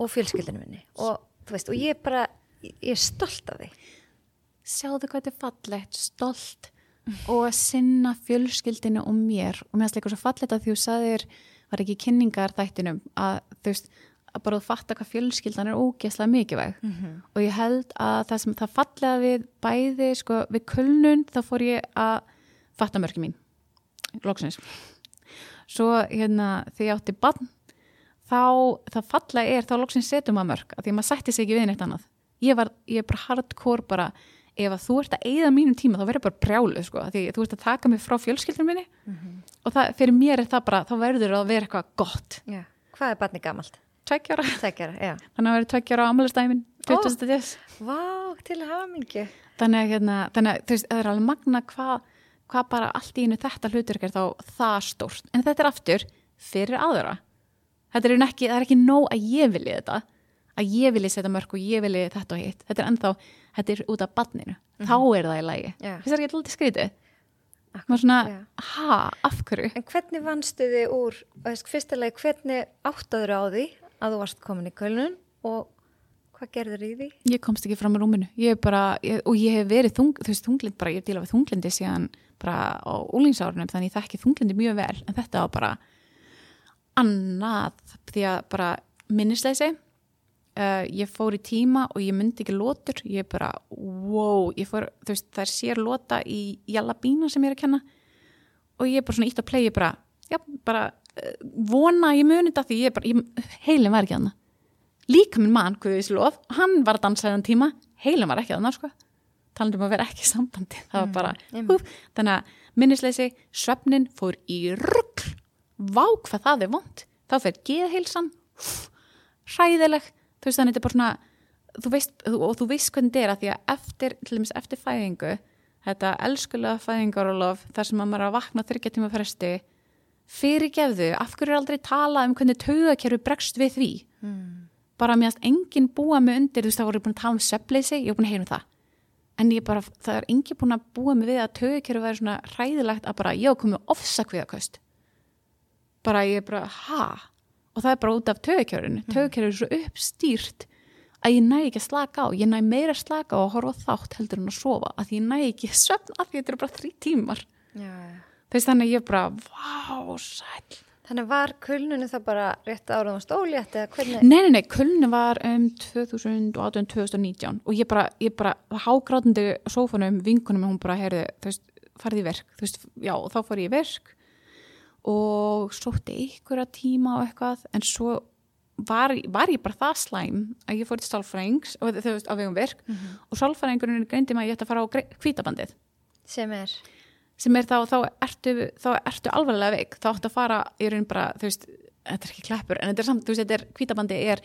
og fjölskyldinu minni og, veist, og ég er bara, ég er stolt af því. sjáðu hvað þetta er fallegt, stolt og að sinna fjölskyldinu og mér og mér finnst líka svo fallegt að þú sagðir, var ekki kynningar þættinum að þú veist, að bara þú fatta hvað fjölskyldan er ógeðslega mikilvæg. Og ég held að það sem það fallega við bæði, sko, við kulnun þá fór ég að fatta mörgum mín loksins. Svo hérna þegar ég átti bann þá það fallega er þá loksins setum maður mörg að því að maður sætti sig ekki við neitt annað. Ég var, ég er bara hardcore bara ef að þú ert að eigða mínum tíma þá verður bara brjálu sko, því þú ert að taka mig frá fjölskyldunum minni. Og það, fyrir mér er það bara, þá verður að vera eitthvað gott. Já. Hvað er barni gamalt? Tveggjára, Tveggjara, já. þannig að verður tveggjára á amalistæmin 20. des Vá, til mingi. þannig að, hérna, þannig að það er alveg magna hvað hva bara allt í einu þetta hlutur er þá það stórt, en þetta er aftur fyrir aðra þetta er ekki, það er ekki nóg að ég vilji þetta að ég vilji setja mörg og ég vilji þetta og hitt þetta er ennþá, þetta er út af badninu þá er það í lagi, Já. þess að ekki alltaf skrítið maður svona, já. ha, af hverju En hvernig vannstu þið úr, veist, fyrstilega, hvernig áttaður á því að þú varst komin í kölnun og hvað gerður í því? ég komst ekki fram í rúminu. Ég bara, ég, og ég hef verið þung, veist, þunglind bara, ég er díla við þunglindi síðan bara á úlingsárunum þannig ég þekki þunglindi mjög vel. En þetta var bara annað því að bara minnisleysi. Uh, ég fór í tíma og ég myndi ekki lótur ég bara, wow fór, veist, það er sér lóta í Jallabína sem ég er að kenna. Og ég er bara svona ítt að play, ég bara já, bara vona ég muni þetta því ég bara, ég, heilin var ekki annað líka minn mann, Guðis lof, hann var að dansa þennan tíma, heilin var ekki þannig sko. talandi um að vera ekki í sambandi það var bara, einmitt. húf, þannig að minnisleysi, svefnin fór í rugg vá hvað það er vond þá fer geðheilsan hræðileg, þú veist þannig þetta er bara svona þú veist, og þú veist hvernig þetta er að því að eftir, til dæmis eftir fæðingu þetta elskulega fæðingarólof þar sem að maður er að vakna þryggja tíma fresti fyrirgefðu, af hverju er aldrei talað um hvernig taugakerfi bregst við því? Bara mér að enginn búa mig undir þú veist það voru búin að tala um söfleysi ég er búin að heyra um það. En ég bara, það er enginn búin að búa mig við að taugakerfi væri svona hræðilegt að bara ég á komið ofsakviðaköst bara ég bara, ha? Og það er bara út af tögukjörinu Mhm. tögukjörinu er svo uppstýrt að ég næ ekki að slaka á, ég næ meira að slaka á og horfa þátt heldur en að sofa að ég næ ekki að því veist þannig ég bara, vá, sæl Þannig var kulnunu þá bara rétt áraðum stólétt eða hvernig? Nei, nei, nei, kulni var um 2018-2019 og ég bara, ég bara hágrátandi sófanum, vinkunum hún bara, heyrði, þú veist, farði í verk. Þú veist, já, og þá fór ég í verk og sótti einhverja tíma og eitthvað, en svo var, var ég bara það slæm að ég fór til sálfræðings og þú veist, á vegum verk og sálfræðingurinn greindi mig að ég ætti að fara á hvítabandið. Sem er? Sem er þá, þá ertu, þá ertu alvarlega veik, þá ættu að fara í raun bara, þú veist, þetta er ekki kleppur en þetta er samt, þú veist, þetta er, hvítabandi er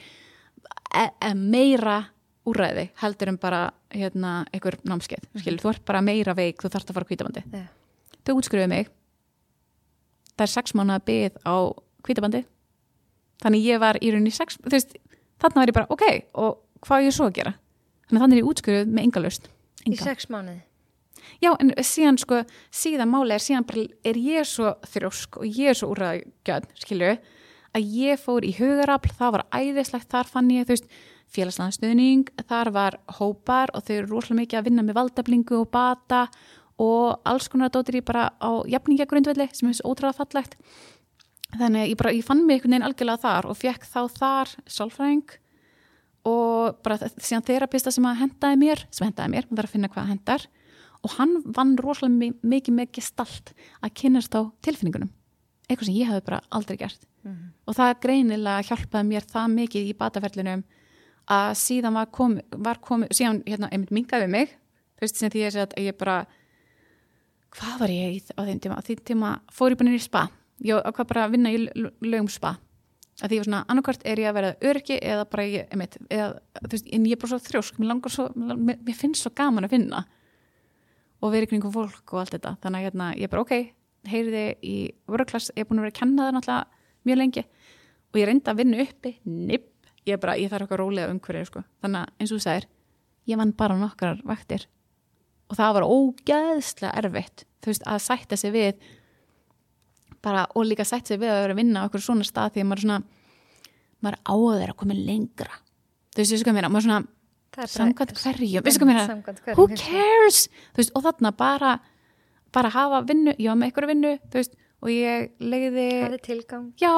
e e meira úræði heldur en bara hérna, einhver námskeið, skilur, þú ert bara meira veik þú þarfst að fara á hvítabandi Já. þau útskrifuðu mig. Það er sex mánuða byð á hvítabandi þannig ég var í rauninni sex, þú veist, þarna var ég bara ok, og hvað á ég svo að gera? Þannig þannig er ég útskrifuð með enga laust Í sex mánuði? Já, en síðan sko, síðan máli er síðan bara, er ég svo þrjósk og ég er svo úrraðgjöð, skilju að ég fór í hugarafl, það var æðislegt, þar fann ég, þú veist félagslega stuðning, þar var hópar og þau eru rosalega mikið að vinna með valdablingu og bata og alls konar dóttir ég bara á jafningagrundvelli sem er svo ótrúlega fallegt. Þannig að ég bara, ég fann mig einhvern veginn algjörlega þar og fekk þá þar sálfræðing og bara síðan þerapista sem að hendaði mér, sem hendaði mér, maður þarf að finna hvað hendar og hann vann rosalega mi- mikið með gestalt að kynast á tilfinningunum. Eitthvað sem ég hefði bara aldrei gert. Og það greinilega hjálpaði mér það mikið í bataferlinum að síðan var komið, var komið síðan hérna, einmitt mingaði mig. Þú veist sem því ég segi að ég bara hvað var ég á þeim tíma? Á þeim tíma fór ég bara í spa. Ég ákvað bara að vinna í lögum spa. Að því ég var svona, annarkvart er ég að vera öryggi eða bara ég, einmitt, eða, þú veist, en ég er bara svo þrjósk, mér langar svo mér, mér finnst svo gaman að finna og vera í kringum fólk og allt þetta. Þannig að hérna, ég bara ok, heyriði í vörklass, ég er búin að vera að kenna það náttúrulega mjög lengi og ég reyndi að vinna uppi, nipp, ég er bara ég þarf eitthvað rólega umhverju, sko. Þannig að eins og þú sagðir, ég vann bara nokkrar vaktir og það var ógeðslega erfitt, þú veist, að sætta sig við bara, og líka sætta sig við að vera að vinna okkur svona stað því að maður er svona maður á að koma lengra. Þú veist, þessu hvað samkvæmt hverju, veistu hvað Samkvæmt hverju. who cares, þú veist, og þarna bara bara hafa vinnu, ég var með einhverju vinnu þú veist, og ég leiði er tilgang. já,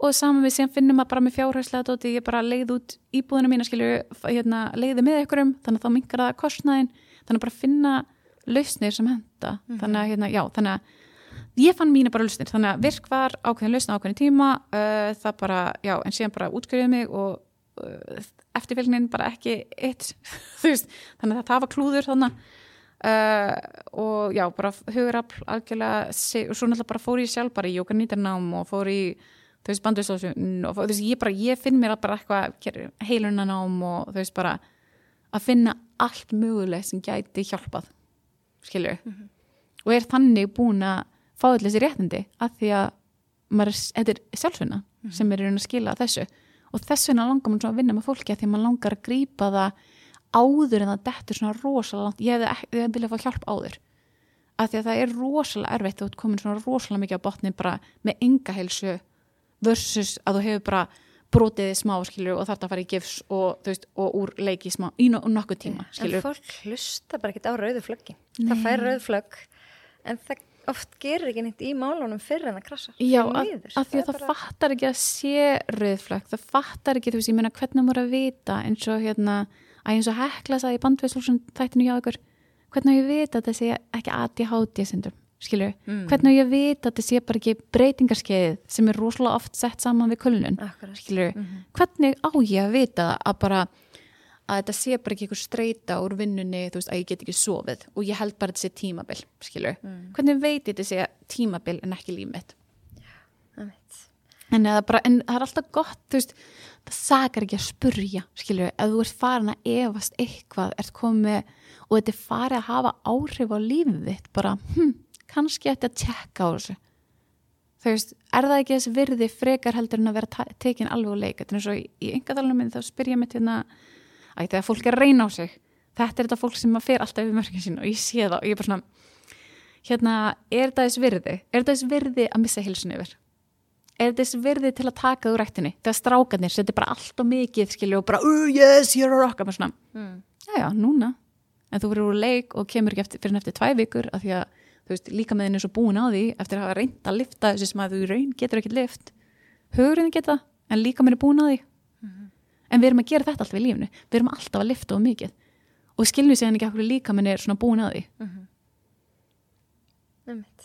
og saman við síðan finnum maður bara með fjárhærslega dóti, ég bara leiði út íbúðina mína, skilju, hérna, leiði með einhverjum, þannig að þá minkar það kostnaðin þannig að bara finna lausnir sem henda, þannig að, hérna, já, þannig að ég fann mína bara lausnir, þannig að virk var ákveðin lausn ákveðin tíma uh, það bara, já, en síðan bara útskriðið mig og uh, eftirfylgnin bara ekki eitt, þú veist þannig að það var klúður þannig uh, og já, bara hugurafl algjörlega, og svo náttúrulega bara fór ég sjálf bara í jóka nýtarnám og fór í þú veist, bandustóðsjón og þú veist, ég bara, ég finn mér bara eitthvað heilunanám og þú veist, bara að finna allt mögulegt sem gæti hjálpað skilju og er þannig búin að fá allir þessi réttindi að því að maður, er- þetta er sjálfsvinna sem er í raun að skila þessu og þess vegna langar maður svona að vinna með fólki að því að maður langar að grípa það áður en það dettur svona rosalega langt. Ég hefði, ekki- hefði viljað fá hjálp áður. Að því að það er rosalega erfitt þú ert komin svona rosalega mikið á botni bara með enga heilsu versus að þú hefur bara brotið þig smá skilur og þarf að fara í gifs og, veist, og úr leiki smá í no- nokkuð tíma En skilur fólk hlusta bara ekkert á rauðu flöggi. Það fær rauðu flögg, en það oft gerir ekki neitt í málunum fyrir en það krasa. Já, að, að því að það bara- fattar ekki að sé rauðflögg, það fattar ekki, þú veist, ég meina hvernig maður að vita eins og hérna, að eins og hekla sagði í bandveðslúsum þættinu hjá ykkur, hvernig ég að vita að það sé ekki ADHD syndrom, skilju, Mm. hvernig ég að vita að það sé bara ekki breytingarskeið sem er rosalega oft sett saman við kulnun, skilju, Mhm. hvernig á ég að vita það að bara að þetta sé bara ekki eitthvað streyta úr vinnunni, þú veist, að ég get ekki sofið og ég held bara að þetta sé tímabil, skilju, Mm. hvernig veit ég þetta sé tímabil en ekki mitt? Einmitt. En, bara, en það er alltaf gott, þú veist, það sakar ekki að spurja, skilju, ef þú ert farin að efast eitthvað, ert komið og þetta er farið að hafa áhrif á lífið þitt, bara, hm, kannski ætti að tjekka á þessu. Þú veist, er það ekki þess virði frekar heldur en að vera tekin alveg úr leik? Þetta er eins og í, í að þegar fólk er að reyna á sig, þetta er þetta fólk sem að fer alltaf yfir mörgin sín og ég sé það og ég er bara svona, hérna, er þetta þess virði? Er þetta þess virði að missa hilsun yfir? er þess virði til að taka úr rættinni þegar strákarnir setja bara allt og mikið skilju og bara, uh, yes, you're a rock svona, Mm. já, já, núna en þú verður úr leik og kemur ekki fyrir eftir tvæ vikur af því að, þú veist, líka með henni er svo búin á því eftir að hafa reynd að lifta þessi sem að þú raun getur ekki lift hugurinn geta, en líka með henni er búin á því en við erum að gera þetta alltaf í lífinu við erum alltaf að lifta og mikið og skiljum sér ekki okkur líka með henni er svona búin á því Einmitt.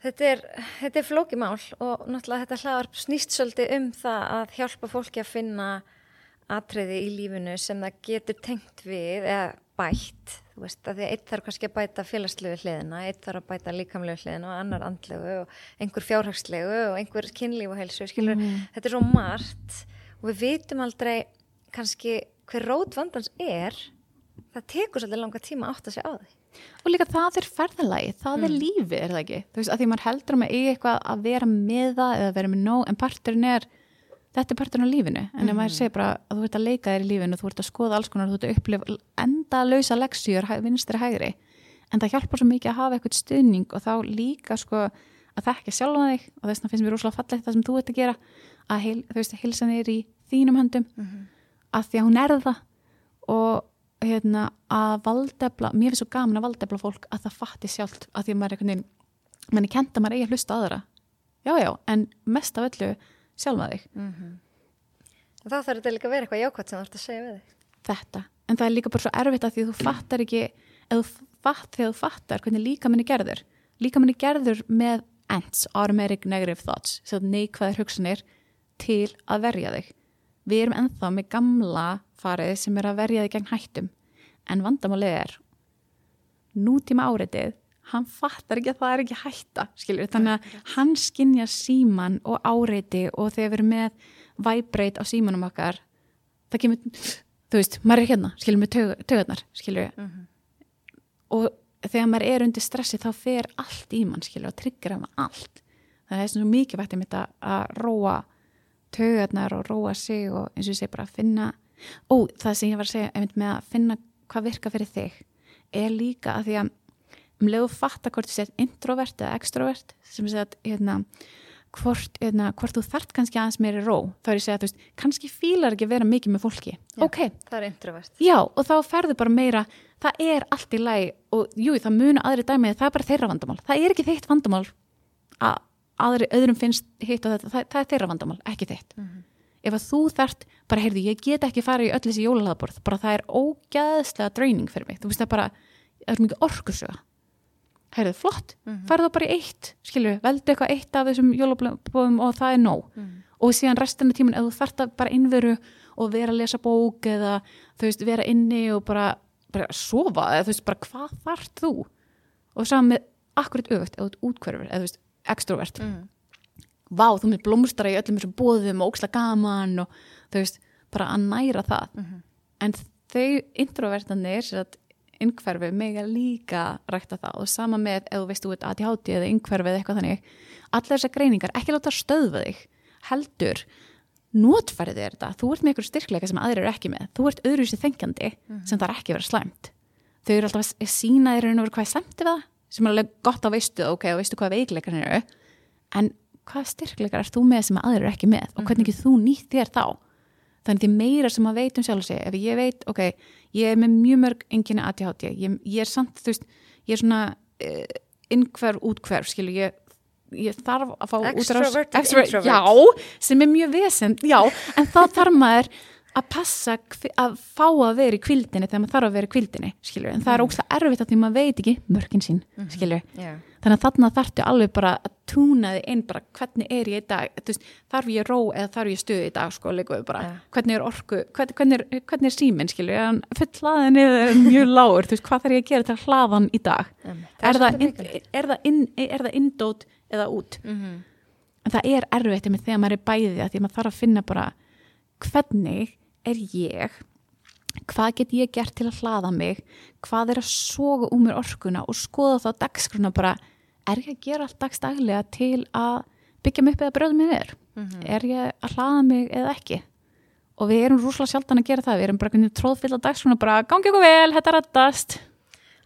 Þetta er, þetta er flókimál og náttúrulega þetta hlaðarp snýst svolítið um það að hjálpa fólki að finna atriði í lífinu sem það getur tengt við eða bætt. Þú veist að því að eitt þarf kannski að bæta félagslegu hliðina, eitt þarf að bæta líkamlegu hliðina og annar andlegu og einhver fjárhagslegu og einhver kynlíf og heilsu. Skilur, þetta er svo margt og við vitum aldrei kannski hver rót vandans er. Það tekur svolítið langa tíma að átta sig á því. og líka það er ferðalagi, það er lífið er það ekki, þú veist, að því maður heldur að maður eigi eitthvað að vera með það eða vera með nóg en parturinn er, þetta er parturinn á lífinu, en ef maður segir bara að þú ert að leika þér í lífinu, þú ert að skoða alls konar þú ert að upplifa enda lausa leksjur vinstri hægri, en það hjálpar svo mikið að hafa eitthvað stuðning og þá líka sko að þekka sjálfa þig og þess vegna finnst mér rosalega fallegt það sem þú ert að gera að heil, þú veist, heilsan er í þínum höndum að því að hún er það. Og hérna, að valdefla mér finnst svo gaman að valdefla fólk að það fatti sjálft að því að maður er einhvern veginn manni kent að maður eigi að hlusta aðra. Já já, en mest af öllu sjálfa þig, Og þá þarf þetta líka að vera eitthvað jákvæmt sem þú ert að segja við þig. þetta. En það er líka bara svo erfitt að því þú fattar ekki eða þú fatt þegar þú fattar hvernig líka minni gerður. Líka minni gerður með ends, automatic negative thoughts neikvæðir hugsanir til að verja þig. Við erum ennþá með gamla farið sem er að verja þig gegn hættum. En vandamálið er nútíma áreitið hann fattar ekki að það er ekki hætta skilur, þannig að hann skinja síman og áreiti og þegar við erum með vibrate á símanum okkar það kemur, þú veist, maður er hérna skilur með taug, taugarnar skilur og þegar maður er undir stressi þá fer allt í mann skilur og tryggur af allt. Það er svo mikið vægt að, að róa taugarnar og róa sig og eins og ég segi bara að finna ó, það sem ég var að segja einmitt með að finna hvað virka fyrir þig er líka að því að um leiðu fatta hvort þú sett introvert eða extrovert sem segja að hérna, hvort, hérna, hvort þú þart kannski aðeins meiri ró þá er ég að segja að þú veist, kannski fílar ekki að vera mikið með fólki Já. ok, Það er introvert. já og þá ferðu bara meira það er allt í lagi og jú, það munu aðri dæmið, það er bara þeirra vandamál það er ekki þitt vandamál að aðri öðrum finnst hitt og þetta það, það er þeirra vandamál, ekki þitt. Ef að þú þart, bara heyrðu, ég get ekki fara í öll þessi jólalaðborð, bara það er ógæðslega draining fyrir mig, þú veist það bara það er mikið orkusuga heyrðu, flott, farðu þá bara í eitt skilju, veldu eitthvað eitt af þessum jólabóðum og það er nóg. Og síðan restina tíman, ef þú þart að bara innveru og vera að lesa bók eða þú veist, vera inni og bara, bara sofa, eða þú veist, bara hvað þart þú? Og saman með akkurat öfugt, eða útkverfur, eða þú veist, extrovert. Mm. vá, þú með blómstara í öllum þessum bóðum og óksla gaman og þú veist, bara að næra það. En þau introvertanir sér að yngverfi mega líka rækta það. Og sama með ef þú veist þú ert ADHD eða yngverfi eða eitthvað þannig allar þessar greiningar, ekki láta stöðva þig heldur notfærið þér þetta, þú ert með ykkur styrkleika sem aðrir eru ekki með, þú ert öðruvísi þengjandi sem það er ekki verið slæmt. Þau eru alltaf að sína þér veru hvað er slæmt við það, sem er alveg gott að veistu ok, og veistu hvað veikleikar eru en hvað styrkleikar er þú með sem aðrir eru ekki með? Og hvernig ekki þú nýtt þér þá? Þannig því meira sem að veit um sjálf og sig ef ég veit, ok, ég er með mjög mörg enginni ADHD, ég, ég er samt þú veist, ég er svona uh, innkverf, útkverf, skilu ég, ég þarf að fá introvert. já, sem er mjög vesend já, en þá þarf maður að passa að fá að vera í kvildinni þegar maður þarf að vera í kvildinni, skilur en það er ógslag erfitt að því maður veit ekki mörkin sín, skilur Já. þannig að þarna þarftu alveg bara að túna þig inn bara hvernig er ég í dag veist, þarf ég ró eða þarf ég stuð í dag sko, bara, Ja. hvernig er orku hvernig, hvernig, er, hvernig er síminn, er full hlaðin eða mjög lágur, veist, hvað þarf ég að gera til að hlaða hann í dag Einmitt. er, það mikilvægt. er, það er indót eða út Mhm. en það er erfitt með þegar maður er bæði að því að maður þarf að finna bara hvernig er ég? Hvað get ég gert til að hlaða mig? Hvað er að soga úr mér orkuna og skoða þá dagskruna bara er ég að gera allt dagstaglega til að byggja mig upp eða bröða mig niður? Er ég að hlaða mig eða ekki? Og við erum rúslega sjaldan að gera það við erum bara tróðfylla dagskruna bara gangi ykkur vel, þetta reddast.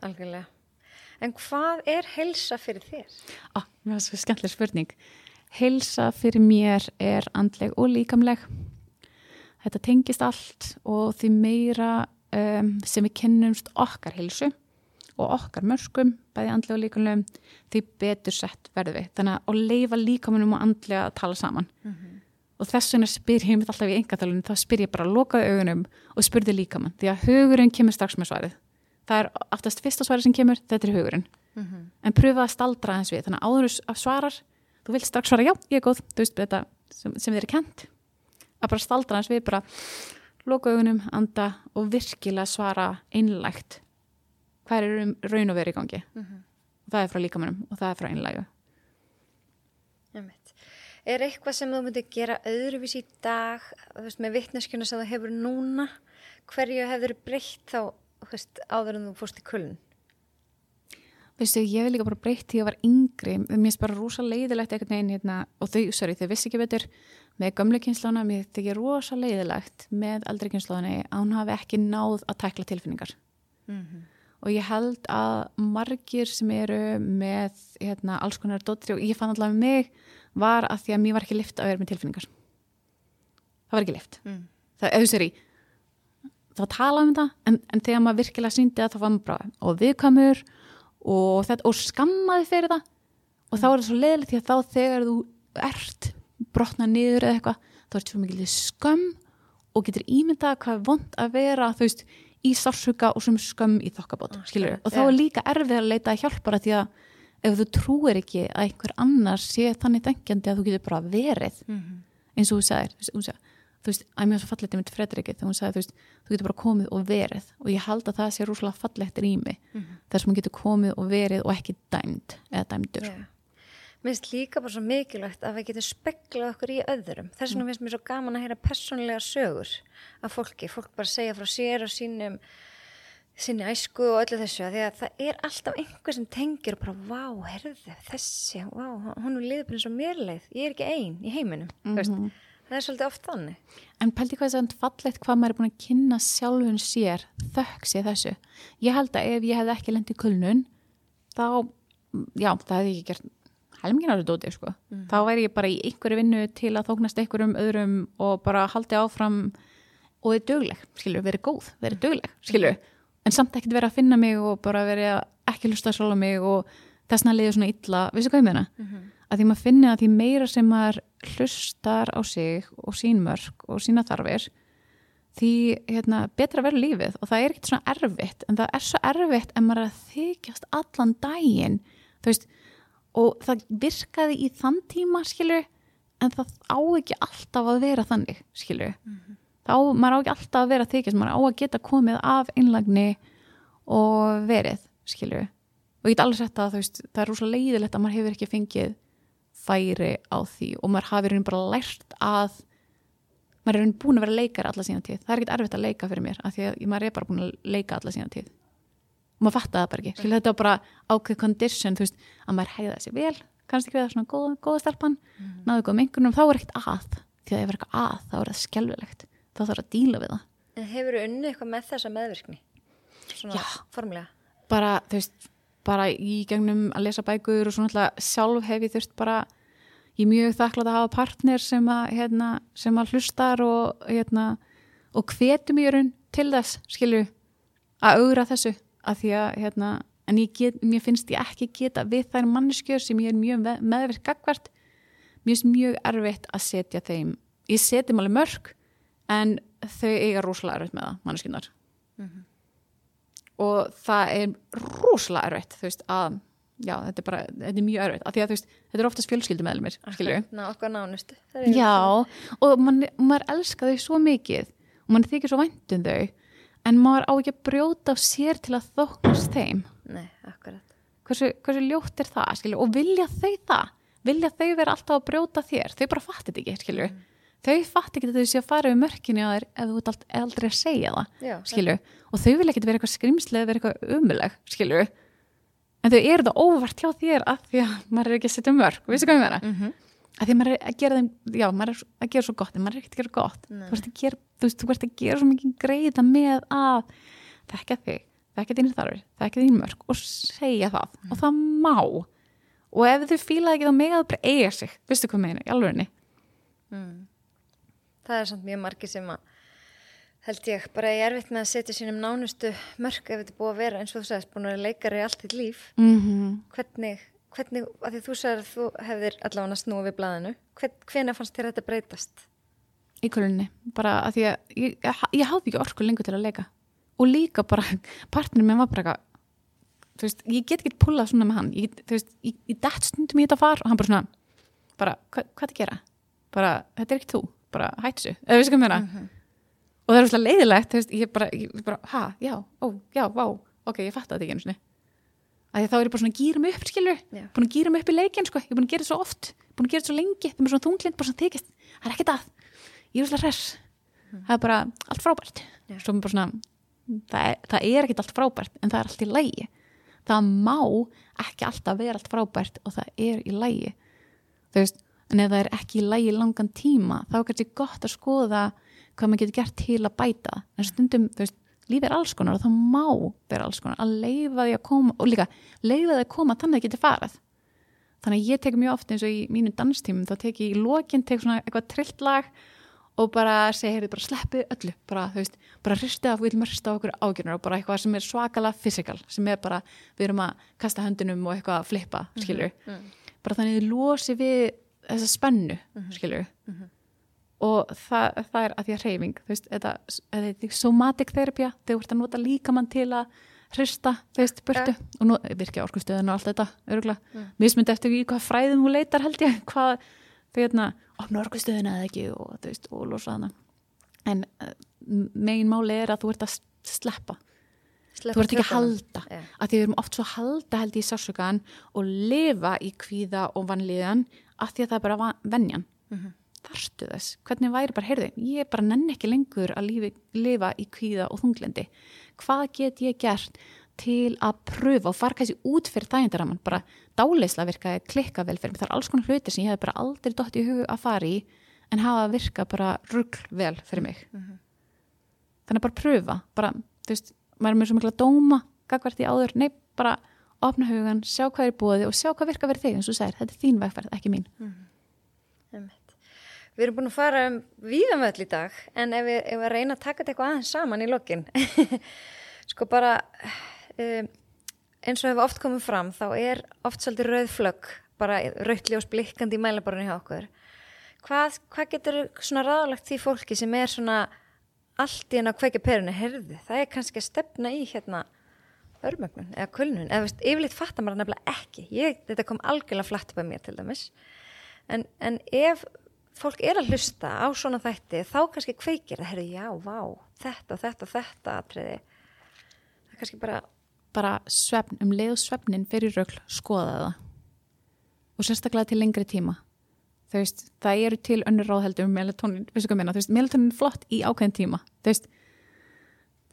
Algjörlega. En hvað er helsa fyrir þér? ah, mér var svo skemmtileg spurning. Heilsa fyrir mér er andleg og líkamleg þetta tengist allt og því meira um, sem við kynnumst okkar heilsu og okkar mörskum, bæði andlega og líkamlegum því betur sett verður við. Þannig að leifa líkamunum og andlega að tala saman. Og þess vegna spyr ég mitt alltaf í engatalunum, þá spyr ég bara að lokaði augunum og spurði líkamann, því að hugurinn kemur strax með svarið, það er aftast fyrsta svarið sem kemur, þetta er hugurinn. En pröfa að staldra þess við, þannig að áður að svarar, þú vilt strax svara já, ég er góð, þú veist þetta sem, sem þið er kent að bara staldra þess við bara loka augunum, anda og virkilega svara einlægt hvað er raun og verið í gangi. Og það er frá líkamannum og það er frá einlægu. Er eitthvað sem þú myndir gera öðruvís í dag, veist, með vittneskjuna sem þú hefur núna, hverju hefur breytt þá, veist, áður en þú fórst í kulun? Veistu, ég vil líka bara breytt því að ég var yngri. Mér finnst bara rosa leiðilegt einhvern veginn hérna, og þau, sorry, þau vissi ekki betur með gömlu kynslána, mér þykir rosa leiðilegt með eldri kynslána að hún hafi ekki náð að tækla tilfinningar. Og ég held að margir sem eru með hérna, alls konar dóttri og ég fann allavega mig var að því að mér var ekki lift að vera með tilfinningar. Það var ekki lift Mm. það, eða þú sér í það var talað um en, en þegar maður virkilega síndi það þá var maður bara og viðkamur og, og skammaði fyrir það og þá er það svo leiðilegt því að þá þegar þú ert brotna niður eða eitthvað þá er þetta svo mikil skömm og getur ímyndað hvað er vond að vera þú veist, í sárshuga og sem skömm í þokkabót, Ah, skilur skilur, og þá er líka erfið að leita að hjálpara því að ef þú trúir ekki að einhver annar sé þannig dengjandi að þú getur bara verið. Eins og þú sagðir þú veist, hún sagði, þú veist, að mér er svo fallegt einmitt Fredriki þegar hún sagði, þú veist, þú getur bara komið og verið. Og ég held að það sé rúslega fallegt rými þar sem hún getur komið og verið og ekki dæmd eða dæmdur. Já. Mér finnst líka bara svo mikilvægt að við getum speklað okkur í öðrum. Þess vegna finnst mér svo gaman að heyra persónlega sögur af fólki. Fólk bara segja frá sér og sínum sinni æsku og öllu þessu því að það er alltaf einhver sem tengir og bara, vá, herðu þessi, vá, hún er liðbyrðin svo mér leið, ég er ekki ein í heiminum, mm veist, það er svolítið oft þannig. En pældi hvað það er fallegt hvað maður er búin að kynna sjálfun sér þökk sér þessu. Ég held að ef ég hefði ekki lendið kulnun þá, já, það hefði ég ekki gert helmingin árið dótið, sko. Þá væri ég bara í einhverju vinnu til að þóknast einhverjum öðrum og bara haldi áfram og verið dögleg, skilju, verið góð, verið dögleg, skilju. En samt ekkert verið að finna mig og bara verið að ekki hlusta að svolga mig og þessna liðið svona illa, veistu hvað ég meina? Að því maður finni að því meira sem maður hlustar á sig og sín mörg og sína þarfir því hérna, betra verður lífið og það er ekkert svona erfitt en það er svo erfitt en maður er að þykjast allan daginn þú veist, og það virkaði í þann tíma skilur en það á ekki alltaf að vera þannig skilur þá maður á ekki alltaf að vera að þykjast maður á að geta komið af einlagni og verið skilur og ég get alveg sett að veist, það er rosa leiðilegt að maður hefur ekki fengið færi á því og maður hafi raunin bara lært að maður er raunin búin að vera leikar alla sína tíð. Það er ekkert erfitt að leika fyrir mér af því að maður er bara búin að leika alla sína tíð og maður fatta það bara ekki Skilja, þetta var bara ákveð condition þú veist, að maður hegða þessi vel kannski ekki við það svona góða, góða stelpan náðu góðum einhvernum, þá er ekkert að því að ef er eitthvað að, þá er það skelvilegt þá þarf að díla við það En hefur þú unnið eitthvað með þessa meðvirkni? Svona Já. formulega? bara, þú veist, bara í gegnum að lesa bækur og svona alltaf sjálf hef ég þurft bara ég er mjög þakklátt að hafa partner sem að, hérna, sem að hlustar og, hérna, og hvetum í raun til þess, skilju að augra þessu, að því að hérna, en ég get, mér finnst ég ekki geta við þær manneskjör sem ég er mjög með- meðvirk gagvart, mér finnst mjög erfitt að setja þeim, ég setjum alveg mörg, en þau eiga rosalega erfitt með það, manneskjunar og það er rosalega erfitt þú veist að já, þetta er bara, þetta er mjög erfitt. Af því að þú veist, þetta er oftast fjölskyldumæðlumir skilju, Ná, okkar nánustu. Já og man, maður elska þau svo mikið og mann þykir svo vænt um þau en maður á ekki að brjóta á sér til að þóknast þeim. Nei, akkurat. hversu, hversu ljótt er það, skilju? Og vilja þau það, vilja þau vera alltaf að brjóta þér, þau bara fattir þetta ekki skilju, þau fattir ekki að þau sé að fara við mörkinu að þér ef þú ert ald- aldrei að segja það Já, skilju, og þau vil ekkert vera eitthvað skrimslega vera eitthvað umuleg, skilju? En þau eru það óvart hjá þér að því að maður er ekki að setja mörg, veistu hvað ég meina? Mm -hmm. Að því að maður er að gera þeim, já, maður er að gera svo gott en maður er ekkert að gera gott. Þú gera, þú veist, þú ert að gera svo mikið greiða með að þekka þig þekka þínir þarfir, þekka þín mörg og segja það. Og það má. Og ef þau fílaði ekki þá mega þau bara eiga sig. Veistu hvað meina, í alvegni Það er samt mjög margi sem að held ég bara ég erfitt með að setja sínum nánustu mörg ef þetta er búið að vera eins og þú sagðist búin að leikari allt þitt líf. Mm -hmm. hvernig, hvernig, að því þú sagðir að þú hefðir allavega snúið Hvern, hvenær fannst þér þetta breytast? í kulunni, bara að því að ég, ég, ég hafði ekki orku lengur til að leika. Og líka bara, partnir minn var bara eitthvað þú veist, ég get ekki pullað svona með hann. Ég, þú veist, ég, ég dætt stundum í þetta far og hann bara svona, bara, hva, hvað er að gera? Bara, þetta er ekki þú. Bara hættu þessu, eða við skum hérna og það er svolítið leiðilegt, þú veist, ég bara, ég bara ha, já, ó, já, vá. Ok, ég fatt að þetta ekki einu sinni að þá er ég bara svona að gýra mig upp, skilur Já. búin að gýra mig upp í leikin, sko, ég er búin að gera þetta svo oft. Búin að gera þetta svo lengi, það er svona þunglind bara svona þykist, það er ekkert að. Ég er svolítið hress, það er bara allt frábært, svo bara svona það er, það er ekkert allt frábært en það er allt í lægi það má ekki alltaf vera allt frábært og það er í lægi en ef það er ekki í lægi langan tíma, þá er kannski gott að skoða hvað maður getur gert til að bæta. En stundum, þú veist, lífið er alls konar og það má vera alls konar. Að leifa því að koma og líka leifa því að koma þannig að það getur farið. Þannig að ég tek mjög oft eins og í mínu danstímum þá tek ég í lokin, tek svona eitthvað trillt lag og bara segja, heyrðu, bara sleppið öllu. Bara, þú veist, bara hristið af, við viljum hrista á okkur ágjörnur og bara eitthvað sem er svakalega fysikal, sem er bara, við erum að kasta höndunum og eitthvað að flippa, skilur bara þannig þið losi við þessa spennu, skilur og það, það er að því að hreyfing þú veist, þetta, þetta er somatic therapy þú ert að nota líkamann til að hrista, þú veist, burtu og nú virkja orkustöðun og allt þetta, öruglega mm. mismyndi eftir í hvað fræðum þú leitar held ég hvað, þau hérna opna orkustöðuna eða ekki og, þú veist, og losa hana. En uh, megin máli er að þú ert að sleppa. Sleppa þú ert ekki að halda. Já. að því við erum oft svo að halda held í sásugan og lifa í kvíða og vanlíðan að því að það er bara venjan. Mhm. Þarstu þess, hvernig væri bara heyrði, ég bara nenn ekki lengur að lífi, lifa í kvíða og þunglendi hvað get ég gert til að pröfa og fara kannski út fyrir þægindaraman, bara dáleisla virkaði klikka vel fyrir mig, það er alls konar hluti sem ég hef bara aldrei dótt í hug að fara í en hafa virka bara rugl vel fyrir mig. Þannig að bara pröfa bara, þú veist, maður er með svo mikla dóma gagvart í áður, nei, bara opna hugan, sjá hvað er búið og sjá hvað virka verið þig, eins og segir, þetta er þín vegferð, ekki mín. Einmitt. Við erum búin að fara um víðanvöll í dag en ef við, ef við reyna að taka þetta eitthvað aðeins saman í lokin sko bara um, eins og hefur oft komið fram þá er oft svolítið rauð flögg bara rautljós blikkandi í mælaborinu hjá okkur. Hvað, hvað getur svona ráðlagt því fólki sem er svona allt í henn að kveika perinu herði, það er kannski að stefna í hérna örmögnun eða kulnun. Eða veist, yfirleitt fattar maður nefnilega ekki. Ég, þetta kom algjörlega flatt bæð mér til dæmis. En, en ef fólk er að hlusta á svona þætti þá kannski kveikir það, herri, já, vá þetta, þetta, þetta atriði. Það kannski bara bara svefn, um leið svefnin fyrir rögl, skoða það. Og sérstaklega til lengri tíma. Veist, það eru til önnur ráðheldur um melatonin, veistu hvað veist, melatonin flott í ákveðin tíma, þú veist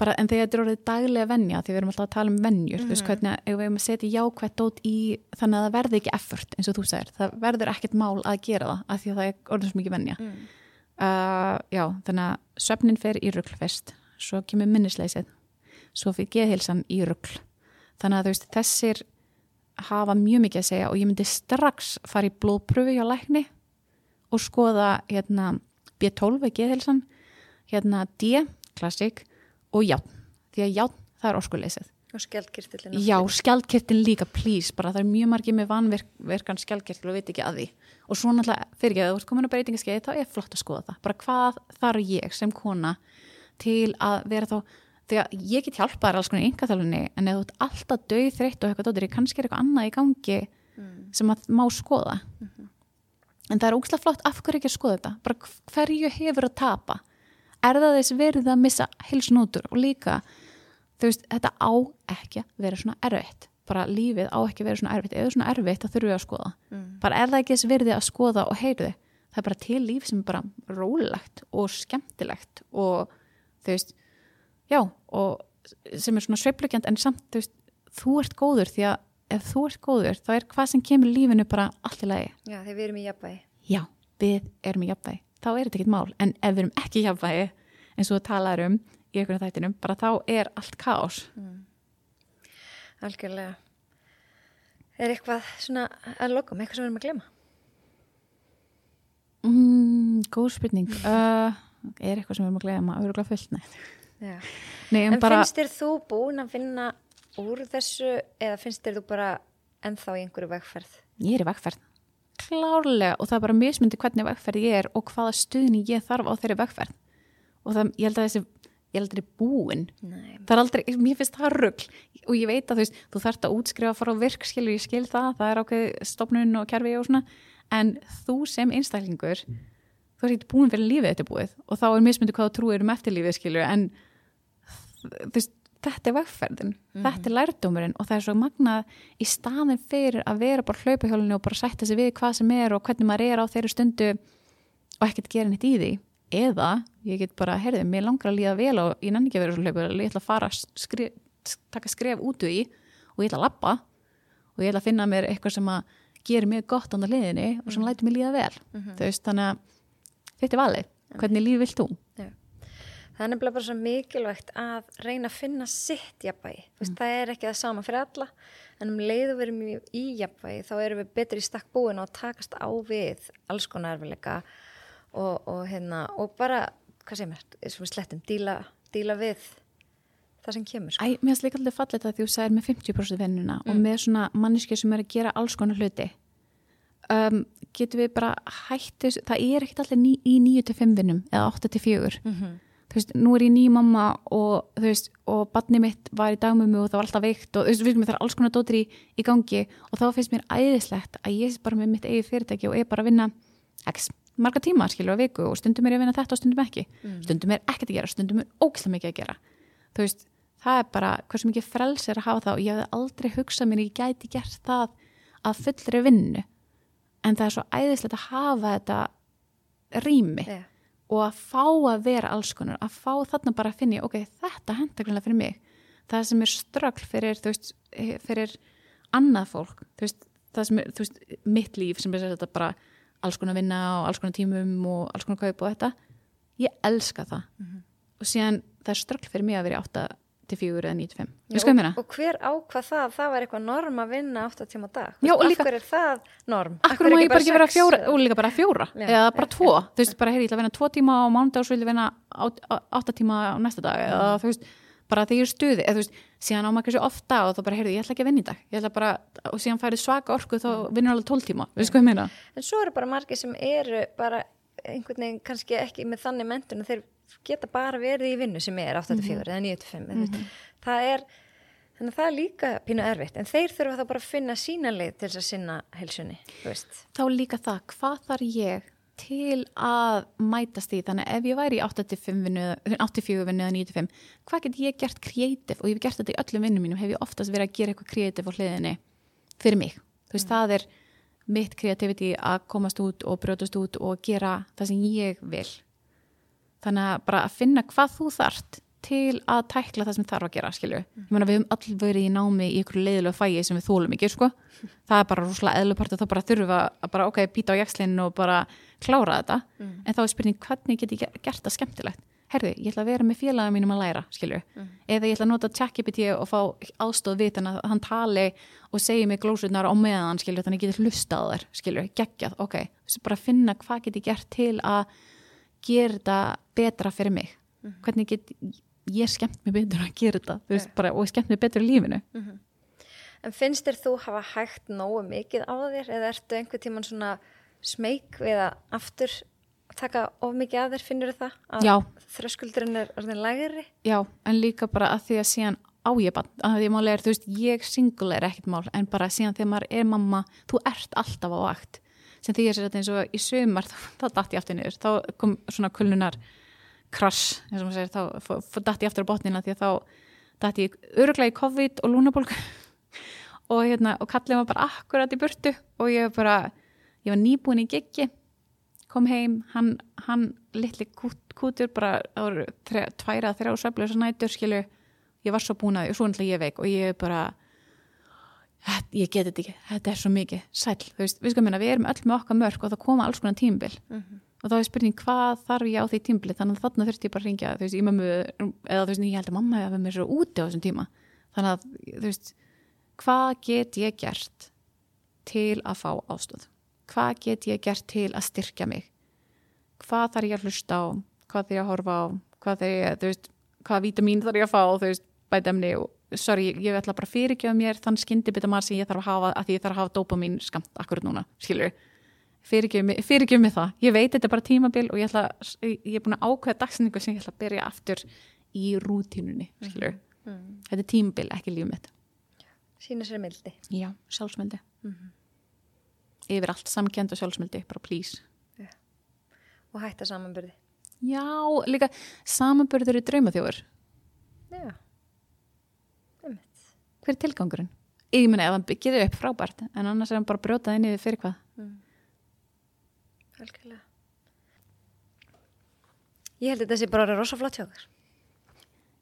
bara, en þegar þetta er orðið daglega venja því við erum alltaf að tala um venjur, þú veist hvernig ef við erum að setja jákvætt dót í þannig að það verði ekki effort, eins og þú segir. Það verður ekkert mál að gera það, af því að það er orðið svo mikið venja. Mm. uh, já, þannig að svefnin fer í rugl fyrst, svo kemur minnisleysið svo fyrir geðhilsan í rugl. Þannig að þú veist, þessir hafa mjög mikið að segja og ég myndi strax fara í blóðpröfu hjá lækni og skoða hérna B12 er geðhilsan hérna D, klassik og játn, því að játn það er orskuleysið og skjaldkirtillin Já, skjaldkirtin líka, please, bara það er mjög margir með vanverkan skjaldkirtil og veit ekki að því. Og svo náttúrulega, fyrir ekki að þú ert komin að breytingaskeið þá er flott að skoða það, bara hvað þarf ég sem kona til að vera þá, að ég get hjálpað þér alls konar í yngaþálunni, en ef þú ert alltaf döið þreytt og eitthvað dóttir, kannski er eitthvað annað í gangi sem að má skoða. En það er ógslag flott af hverju ekki að skoða þetta, bara hverju hefur að tapa er það þess verið að missa hilsnótur og líka þú veist, þetta á ekki að vera svona erfitt. Bara lífið á ekki að vera svona erfitt. Eða svona erfitt það þurfum við að skoða. Mm. bara er það ekki þess virði að skoða og heyru þið það er bara til líf sem er bara rólegt og skemmtilegt og þú veist, já og sem er svona sveiflugjönd en samt þú veist, þú ert góður því að ef þú ert góður þá er hvað sem kemur lífinu bara allt í lagi. Já, þegar við erum í jafnvægi. Já, við erum í jafnvægi þá er þetta ekkert mál, en ef við erum ekki jafnvægi eins og talar um í einhvern þættinum, bara þá er allt kaos algjörlega Er eitthvað svona að lokum, eitthvað sem við erum að glema? Mm, góð spurning. Uh, er eitthvað sem við erum að gleyma? Öruglega fullt, nei. Já. Nei, En en bara, finnst þér þú búin að finna úr þessu eða finnst þér þú bara ennþá í einhverju vegferð? ég er í vegferð. Klárlega, og það er bara mismundi hvernig vegferð ég er og hvaða stuðni ég þarf á þeirri vegferð. Og það, ég held að þessi, ég held að þetta er búin. Nei. það er aldrei, mér finnst það rugg og ég veit að þú veist, þú þarft að útskrifa að fara á virk, skilur, ég skil það, það er ákveð stopnun og kerfi og svona en þú sem einstaklingur þú er ekki búin fyrir lífið þetta búið og þá er mismundi hvað þú trúir um eftirlífið skilur, en þú veist, þetta er vegferðin. Þetta er lærdómurinn og það er svo magnað í staðin fyrir að vera bara hlaupahjólinu og bara sætta sig við hvað sem er og hvernig maður er á þeirri stundu og ekkert gera neitt í því. Eða ég get bara, heyrðu, mér langar að líða vel og ég nenni ekki að vera svo hlaupur ég ætla að fara að skrif, taka skref út í og ég ætla að lappa og ég ætla að finna mér eitthvað sem að gera mér gott á hliðinni og sem lætur mér líða vel. Þú veist, þannig að þetta er valið, hvernig líf vilt þú? Já. Það er nefnilega bara svo mikilvægt að reyna að finna sitt jafnvægi. Veist, það er ekki það sama fyrir alla, en um leiðu við erum í, jafnvægi, þá erum við betri í stakk búin og takast á við alls konar erfileika og, og, hérna, og bara, hvað mér, eins og við slettum, díla, díla við það sem kemur. Sko. Æ, mér finnst líka alltaf fallið það því þú sagðir með 50% vinnuna og með svona manniski sem er að gera alls konar hluti um, getum við bara hættis, það er ekkert ný, í 9-5 vinnum eða 8-4 Mhm. Þú veist, nú er ég ný mamma og þú veist, og badni mitt var í dagmömmu og það var alltaf veikt og þú veist, við það er alls konar dóttir í, í gangi og þá finnst mér æðislegt að ég er bara með mitt eigið fyrirtæki og er bara að vinna x marga tíma, skilur á viku og stundum er ég að vinna þetta og stundum ekki. Stundum er ekkert að gera, stundum er ógislega mikið að gera. Þú veist, það er bara hversu mikið frels er að hafa það og ég hefði aldrei hugsað mér að ég gæti gert það að fullri vinnu. En það er svo æðislegt að hafa þetta rými. Já og að fá að vera alls konar að fá þarna bara að finna, ok, þetta hendaklega fyrir mig, það sem er strögl fyrir, þú veist, eh, fyrir annað fólk, þú veist, það sem er þú veist, mitt líf sem er þetta bara alls konar vinna og alls konar tímum og alls konar kaup og þetta, ég elska það. Mm -hmm. og síðan það er strögl fyrir mig að vera átt að 94 eða 95 Já, og, og hver ákvað það, það var eitthvað norm að vinna 8 tíma dag, Já, af líka, hver er það norm? Af hverju má ég bara ekki vera fjóra eða? og líka bara fjóra, Já, eða bara e, tvo. E, þú veist, e, bara heyri, ég ætla að vinna 2 tíma á mándag og svo vil ég vinna 8 tíma á næsta dag. Eða mm. þú veist, bara þegar ég er stuði eða þú veist, síðan á maður ekki svo ofta og þá bara, heyrðu, ég ætla ekki að vinna í dag, ég ætla bara og síðan færi svaka orku, þá mm. vinnur alveg 12 tíma. Við mm. sko einhvern veginn kannski ekki með þannig mentun að þeir geta bara verið í vinnu sem er 8-4 eða 9-5 mm -hmm. það er þannig að það er líka pínu erfitt en þeir þurfa þá bara að finna sína leið til þess að sinna veist Þá líka það, hvað þarf ég til að mætast því, þannig ef ég væri í 85 vinnu, 84 vinnu eða 95, hvað get ég gert kreatív og ég hef gert þetta í öllum vinnum mínum, hef ég oftast verið að gera eitthvað kreatív á hliðinni fyrir mig. Þú veist, það er mitt kreativiti að komast út og brjótast út og gera það sem ég vil. Þannig að bara að finna hvað þú þart til að tækla það sem þarf að gera, skilju. Ég meina við höfum all verið í námi í ykkur leiðilegu fægi sem við þólum ekki, sko. Það er bara rúslega eðlupart að þá bara þurfa að bara, ok, pýta á jakslinn og bara klára þetta. En þá er spurning, hvernig get ég ge- gert það skemmtilegt? Herði, ég ætla að vera með félagum mínum að læra, skilju. Eða ég ætla að nota ChatGPT og fá aðstóð við þannig að hann tali og segi mig glósurnar á meðan, skilju, þannig að ég get gera þetta betra fyrir mig. Hvernig get ég skemmt mig betur að gera þetta, veist, bara, og skemmt mig betur í lífinu. En finnst þér þú hafa hægt nógu mikið á þér eða ertu einhver tíman svona smeyk við að aftur taka of mikið að þér, finnur það? Að. Þröskuldurinn er orðin lægri? Já, en líka bara að því að síðan á ég bann, að því að máli er, þú veist, ég single er ekkert mál, en bara síðan þegar maður er mamma, þú ert alltaf á vakt sem því ég sér þetta eins og í sömar þá, datt ég aftur niður, þá kom svona kulnunar krass, eins og maður segir, þá datt ég aftur á botnina því að þá datt ég öruglega í COVID og lúnabólk og hérna, og kallið var bara akkurat í burtu og ég var bara, ég var nýbúin í giggi kom heim, hann, hann litli kút, kútur bara það voru þre- tværa, þrjá sveflösa nætur skilu, ég var svo búin að og svo náttúrulega ég veik og ég bara "Þetta- ég get þetta ekki, þetta er svo mikið. Sæll, þú veist, við minna, við erum öll með okkar mörk og það koma alls konar tímbil og þá er spurning hvað þarf ég á því tímbili þannig að þarna þurfti ég bara að ringja þú veist, í mömmu, eða þú veist, ég held að mamma hefði mér svo úti á þessum tíma. Þannig að, þú veist hvað get ég gert til að fá ástöð hvað get ég gert til að styrkja mig? Hvað þarf ég að hlusta á? Hvað þarf ég að horfa á? Hvað þarf ég, veist, hvað sorry, ég ætla bara að fyrirgefa mér þann skyndibita maður sem ég þarf að hafa að því ég þarf að hafa dopamín skamt akkurat núna, skilur fyrirgef mig, fyrirgef mig það ég veit þetta er bara tímabil og ég ætla ég er búin að ákveða dagsningu sem ég ætla að byrja aftur í rútínunni skilur, Mm. þetta er tímabil, ekki lífum mitt Sýna sér mildi. já, sjálfsmöldi yfir allt samkend og sjálfsmöldi, bara please Og hætta samanbyrði. já, líka samanbörður í draumaþjóður Já. Einmitt. Hver er tilgangurinn? ég meina ef hann byggir þau upp frábært en annars er hann bara brjótað inn í þið fyrir hvað? Algjörlega. Ég held að þetta sé bara að vera rosa flott hjá þér.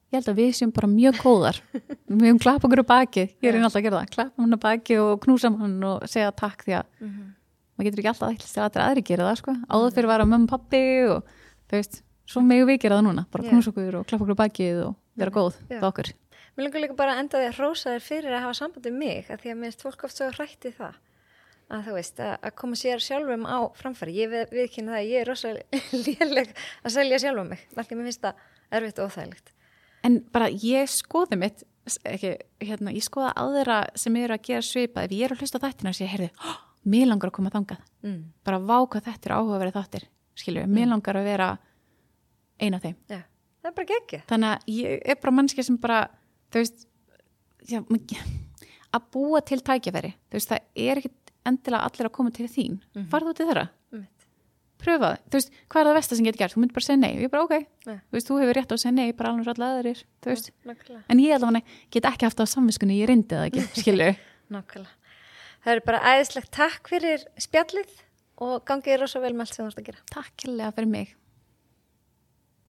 ég held að við séum bara mjög góðar. Við höfum klappa okkur á baki ég er alltaf að gera það, klappa hann á baki og knúsa hann og segja takk því að maður getur ekki alltaf ætlast til að aðri gera það sko. áður fyrir að mömmu pappi og þú veist, svo megum við gera það núna. Bara knúsa okkur og klappa okkur á bakið og vera góð Já. við okkur Mér langar líka bara að enda því að hrósa þér fyrir að hafa samband við mig, að því að minnst fólk oft svo hrætti það. Að þú veist, að, að koma sér sjálfum á framfæri. Ég við, viðkynna það að ég er rosa léleg að selja sjálfum mig. Þannig að mér finnst það erfitt og óþægilegt. en bara ég skoði mitt ekki, hérna, ég skoða aðra sem eru að gera svipað, ef ég er að hlusta þættina og sé, heyrðu, oh, mér langar að koma þangað Mm. bara vá hvað þetta er áhugaverið þáttir skilju, mér langar að vera eina af þeim Já, það er bara geggja. þannig að ég er bara mannski sem bara þú veist já, að búa til tækjafæri þú veist, það er ekkit endilega allir að koma til þín, mm -hmm. farðu út í þeirra Einmitt. pröfa það, þú veist, hvað er það versta sem getur gert þú myndir bara segja nei, og ég bara ok Já. þú veist, þú hefur rétt á að segja nei, bara alveg allir aðrir þú veist, Nákvæmlega. en ég allavega get ekki haft á samviskunni, ég reyndi það ekki, skilju. Það er bara æðislegt takk fyrir spjallið og gangið er rosa vel með allt sem þú ert að gera. takk fyrir mig